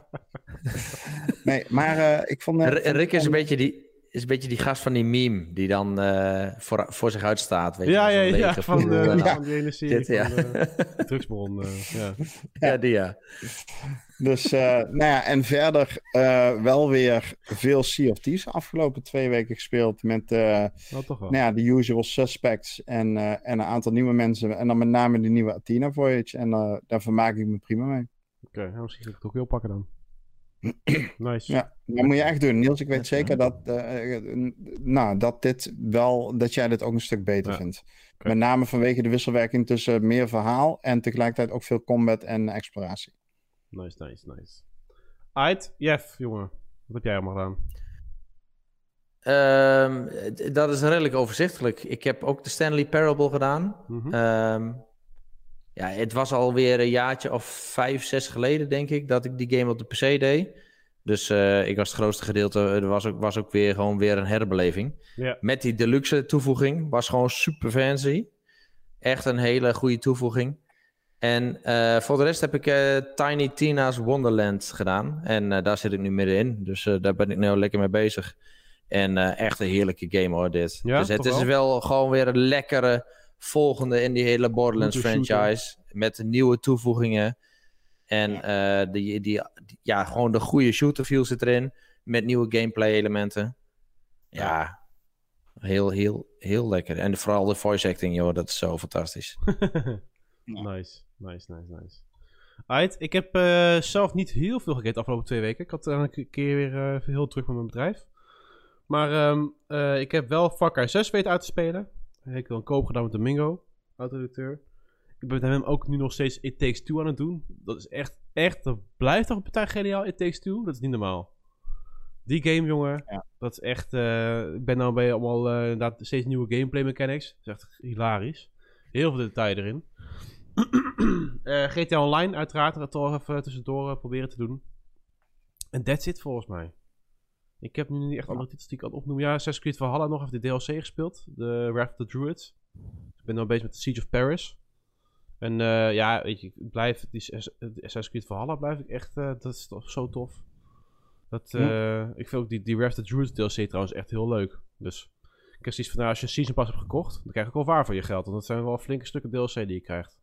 *laughs* nee, maar eh, ik vond- Rick is een beetje die, is een beetje die gast van die meme die dan eh, voor, voor zich uitstaat. Weet Ja, je, ja, ja, van, eh, eh, Ja. van die ene serie Dit, ja. van de *laughs* drugsbron. eh, ja. ja, die ja. Dus, eh, nou ja, en verder eh, wel weer veel Sea of Thieves afgelopen twee weken gespeeld met eh, Nou, toch wel. nou ja, de usual suspects en, eh, en een aantal nieuwe mensen. En dan met name de nieuwe Athena Voyage. En eh, daar vermaak ik me prima mee. Oké, nou, misschien ga ik het ook weer oppakken dan. *clears throat* nice. Ja, dat moet je echt doen. Niels, ik weet zeker dat, eh, nou, dat dit wel, dat jij dit ook een stuk beter Ja. vindt. Met name vanwege de wisselwerking tussen meer verhaal en tegelijkertijd ook veel combat en exploratie. Nice, nice, nice. Ait, Jeff, jongen. Wat heb jij allemaal gedaan? Ehm, dat is redelijk overzichtelijk. Ik heb ook de Stanley Parable gedaan. Ehm, ja, het was alweer een jaartje of vijf, zes geleden, denk ik, dat ik die game op de PC deed. Dus eh, ik was het grootste gedeelte, er was ook, was ook weer gewoon weer een herbeleving. Ja. Met die deluxe toevoeging, was gewoon super fancy. Echt een hele goede toevoeging. En eh, voor de rest heb ik eh, Tiny Tina's Wonderland gedaan. En eh, daar zit ik nu middenin. Dus eh, daar ben ik nu lekker mee bezig. En eh, echt een heerlijke game hoor, dit. Ja, dus het is wel gewoon weer een lekkere volgende in die hele Borderlands franchise. Met de nieuwe toevoegingen. En eh, die, die, die- ja, gewoon de goede shooter feel zit erin. Met nieuwe gameplay elementen. Ja, heel, heel, heel lekker. En vooral de voice acting, joh, dat is zo fantastisch. *laughs* Nice, nice, nice, nice. Ait, ik heb eh, zelf niet heel veel gegeten de afgelopen twee weken. Ik had een keer weer eh, heel druk met mijn bedrijf. Maar ehm, eh, ik heb wel Far Cry 6 weten uit te spelen. Ik heb een koop gedaan met Domingo, auto-editeur. Ik ben met hem ook nu nog steeds It Takes Two aan het doen. Dat is echt, echt, dat blijft toch een partij geniaal, It Takes Two? Dat is niet normaal. Die game, jongen, Ja. dat is echt... eh, ik ben nou bij allemaal eh, inderdaad steeds nieuwe gameplay mechanics. Dat is echt hilarisch. Heel veel detail erin. *clears throat* Eh, GTA Online uiteraard, er toch even tussendoor proberen te doen. En that's it volgens mij. Ik heb nu niet echt andere titels die ik kan opnoemen. Ja, Assassin's Creed Valhalla nog even de DLC gespeeld. De Wrath of the Druids. Ik ben nu bezig met de Siege of Paris. En eh, ja, weet je, ik blijf, die Assassin's Creed Valhalla blijf ik echt, eh, dat is toch zo tof. Dat, eh, Ik vind ook die, die Wrath of the Druids DLC trouwens echt heel leuk. Dus ik heb zoiets van, nou, als je een Season Pass hebt gekocht, dan krijg ik wel waar voor je geld. Want dat zijn wel flinke stukken DLC die je krijgt.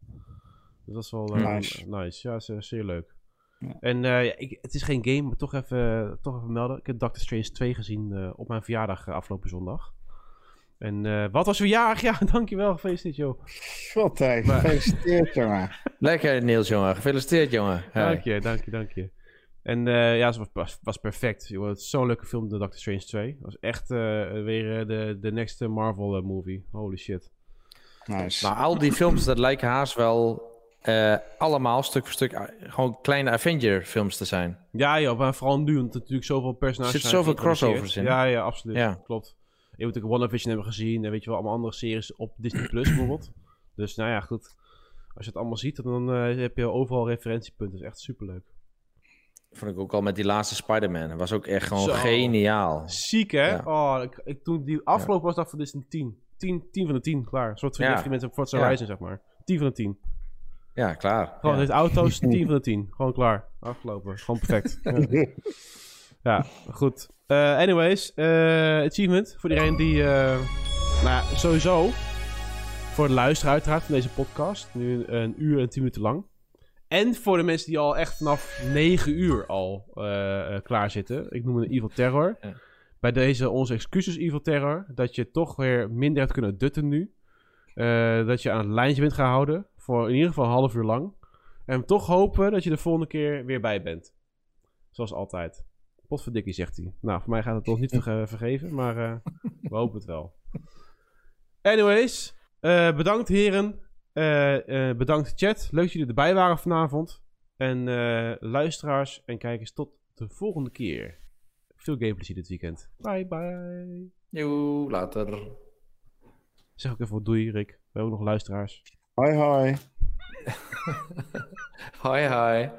Dus dat is wel Nice. nice. Ja, zeer, zeer leuk. Ja. En eh, ja, ik, het is geen game, maar toch even, toch even melden. Ik heb Doctor Strange 2 gezien eh, op mijn verjaardag eh, afgelopen zondag. En eh, wat was verjaardag? *laughs* Ja, dankjewel. Gefeliciteerd, joh. God, hey, gefeliciteerd, jongen. *laughs* Lekker, Niels, jongen. Gefeliciteerd, jongen. Dank je, dank je, dank je. En eh, ja, het was, was perfect. Jongen, het is zo'n leuke film, de Doctor Strange 2. Het was echt eh, weer de, de next Marvel movie. Holy shit. Nice. Maar al die films, dat lijken haast wel eh, allemaal stuk voor stuk eh, gewoon kleine Avenger-films te zijn. Ja, joh, maar vooral nu, er natuurlijk zoveel personages Er zit zijn zoveel crossovers in. Ja, ja, absoluut. Ja. Klopt. Je moet ook WandaVision hebben gezien en weet je wel, allemaal andere series op Disney Plus *clears throat* bijvoorbeeld. Dus nou ja, goed. Als je het allemaal ziet, dan eh, heb je overal referentiepunten. Dat is echt superleuk. Vond ik ook al met die laatste Spider-Man. Dat was ook echt gewoon Zo. geniaal. Ziek, hè? Ja. Oh, ik, ik, toen die afgelopen was, dacht ik van, dit is een 10. 10, 10 van de 10, klaar. Een soort van Ja. ja. met Forza. Horizon, zeg maar. 10 van de 10. Ja, klaar. Gewoon, ja. deze auto's, *laughs* 10 van de 10. Gewoon klaar. Afgelopen. Gewoon perfect. *laughs* ja. ja, goed. Eh, anyways, eh, achievement voor iedereen die... eh, nou ja, sowieso... Voor de luisteraar uiteraard van deze podcast. Nu een, een uur en 10 minuten lang. En voor de mensen die al echt vanaf 9 uur al klaar zitten. Ik noem het een Evil Terror. Ja. Bij deze onze excuses Evil Terror. Dat je toch weer minder hebt kunnen dutten nu. Eh, dat je aan het lijntje bent gehouden. Voor in ieder geval een half uur lang. En toch hopen dat je de volgende keer weer bij bent. Zoals altijd. Potverdikkie, zegt hij. Nou, voor mij gaat het toch niet verge- *laughs* vergeven. Maar eh, we hopen het wel. Anyways. eh, bedankt heren. Eh, eh, bedankt chat. Leuk dat jullie erbij waren vanavond. En eh, luisteraars en kijkers, tot de volgende keer. Veel gameplezier dit weekend. Bye bye. Joe, later. Zeg ook even wat doei, Rick. We hebben ook nog luisteraars. Hoi hoi. *laughs* Hoi, hoi.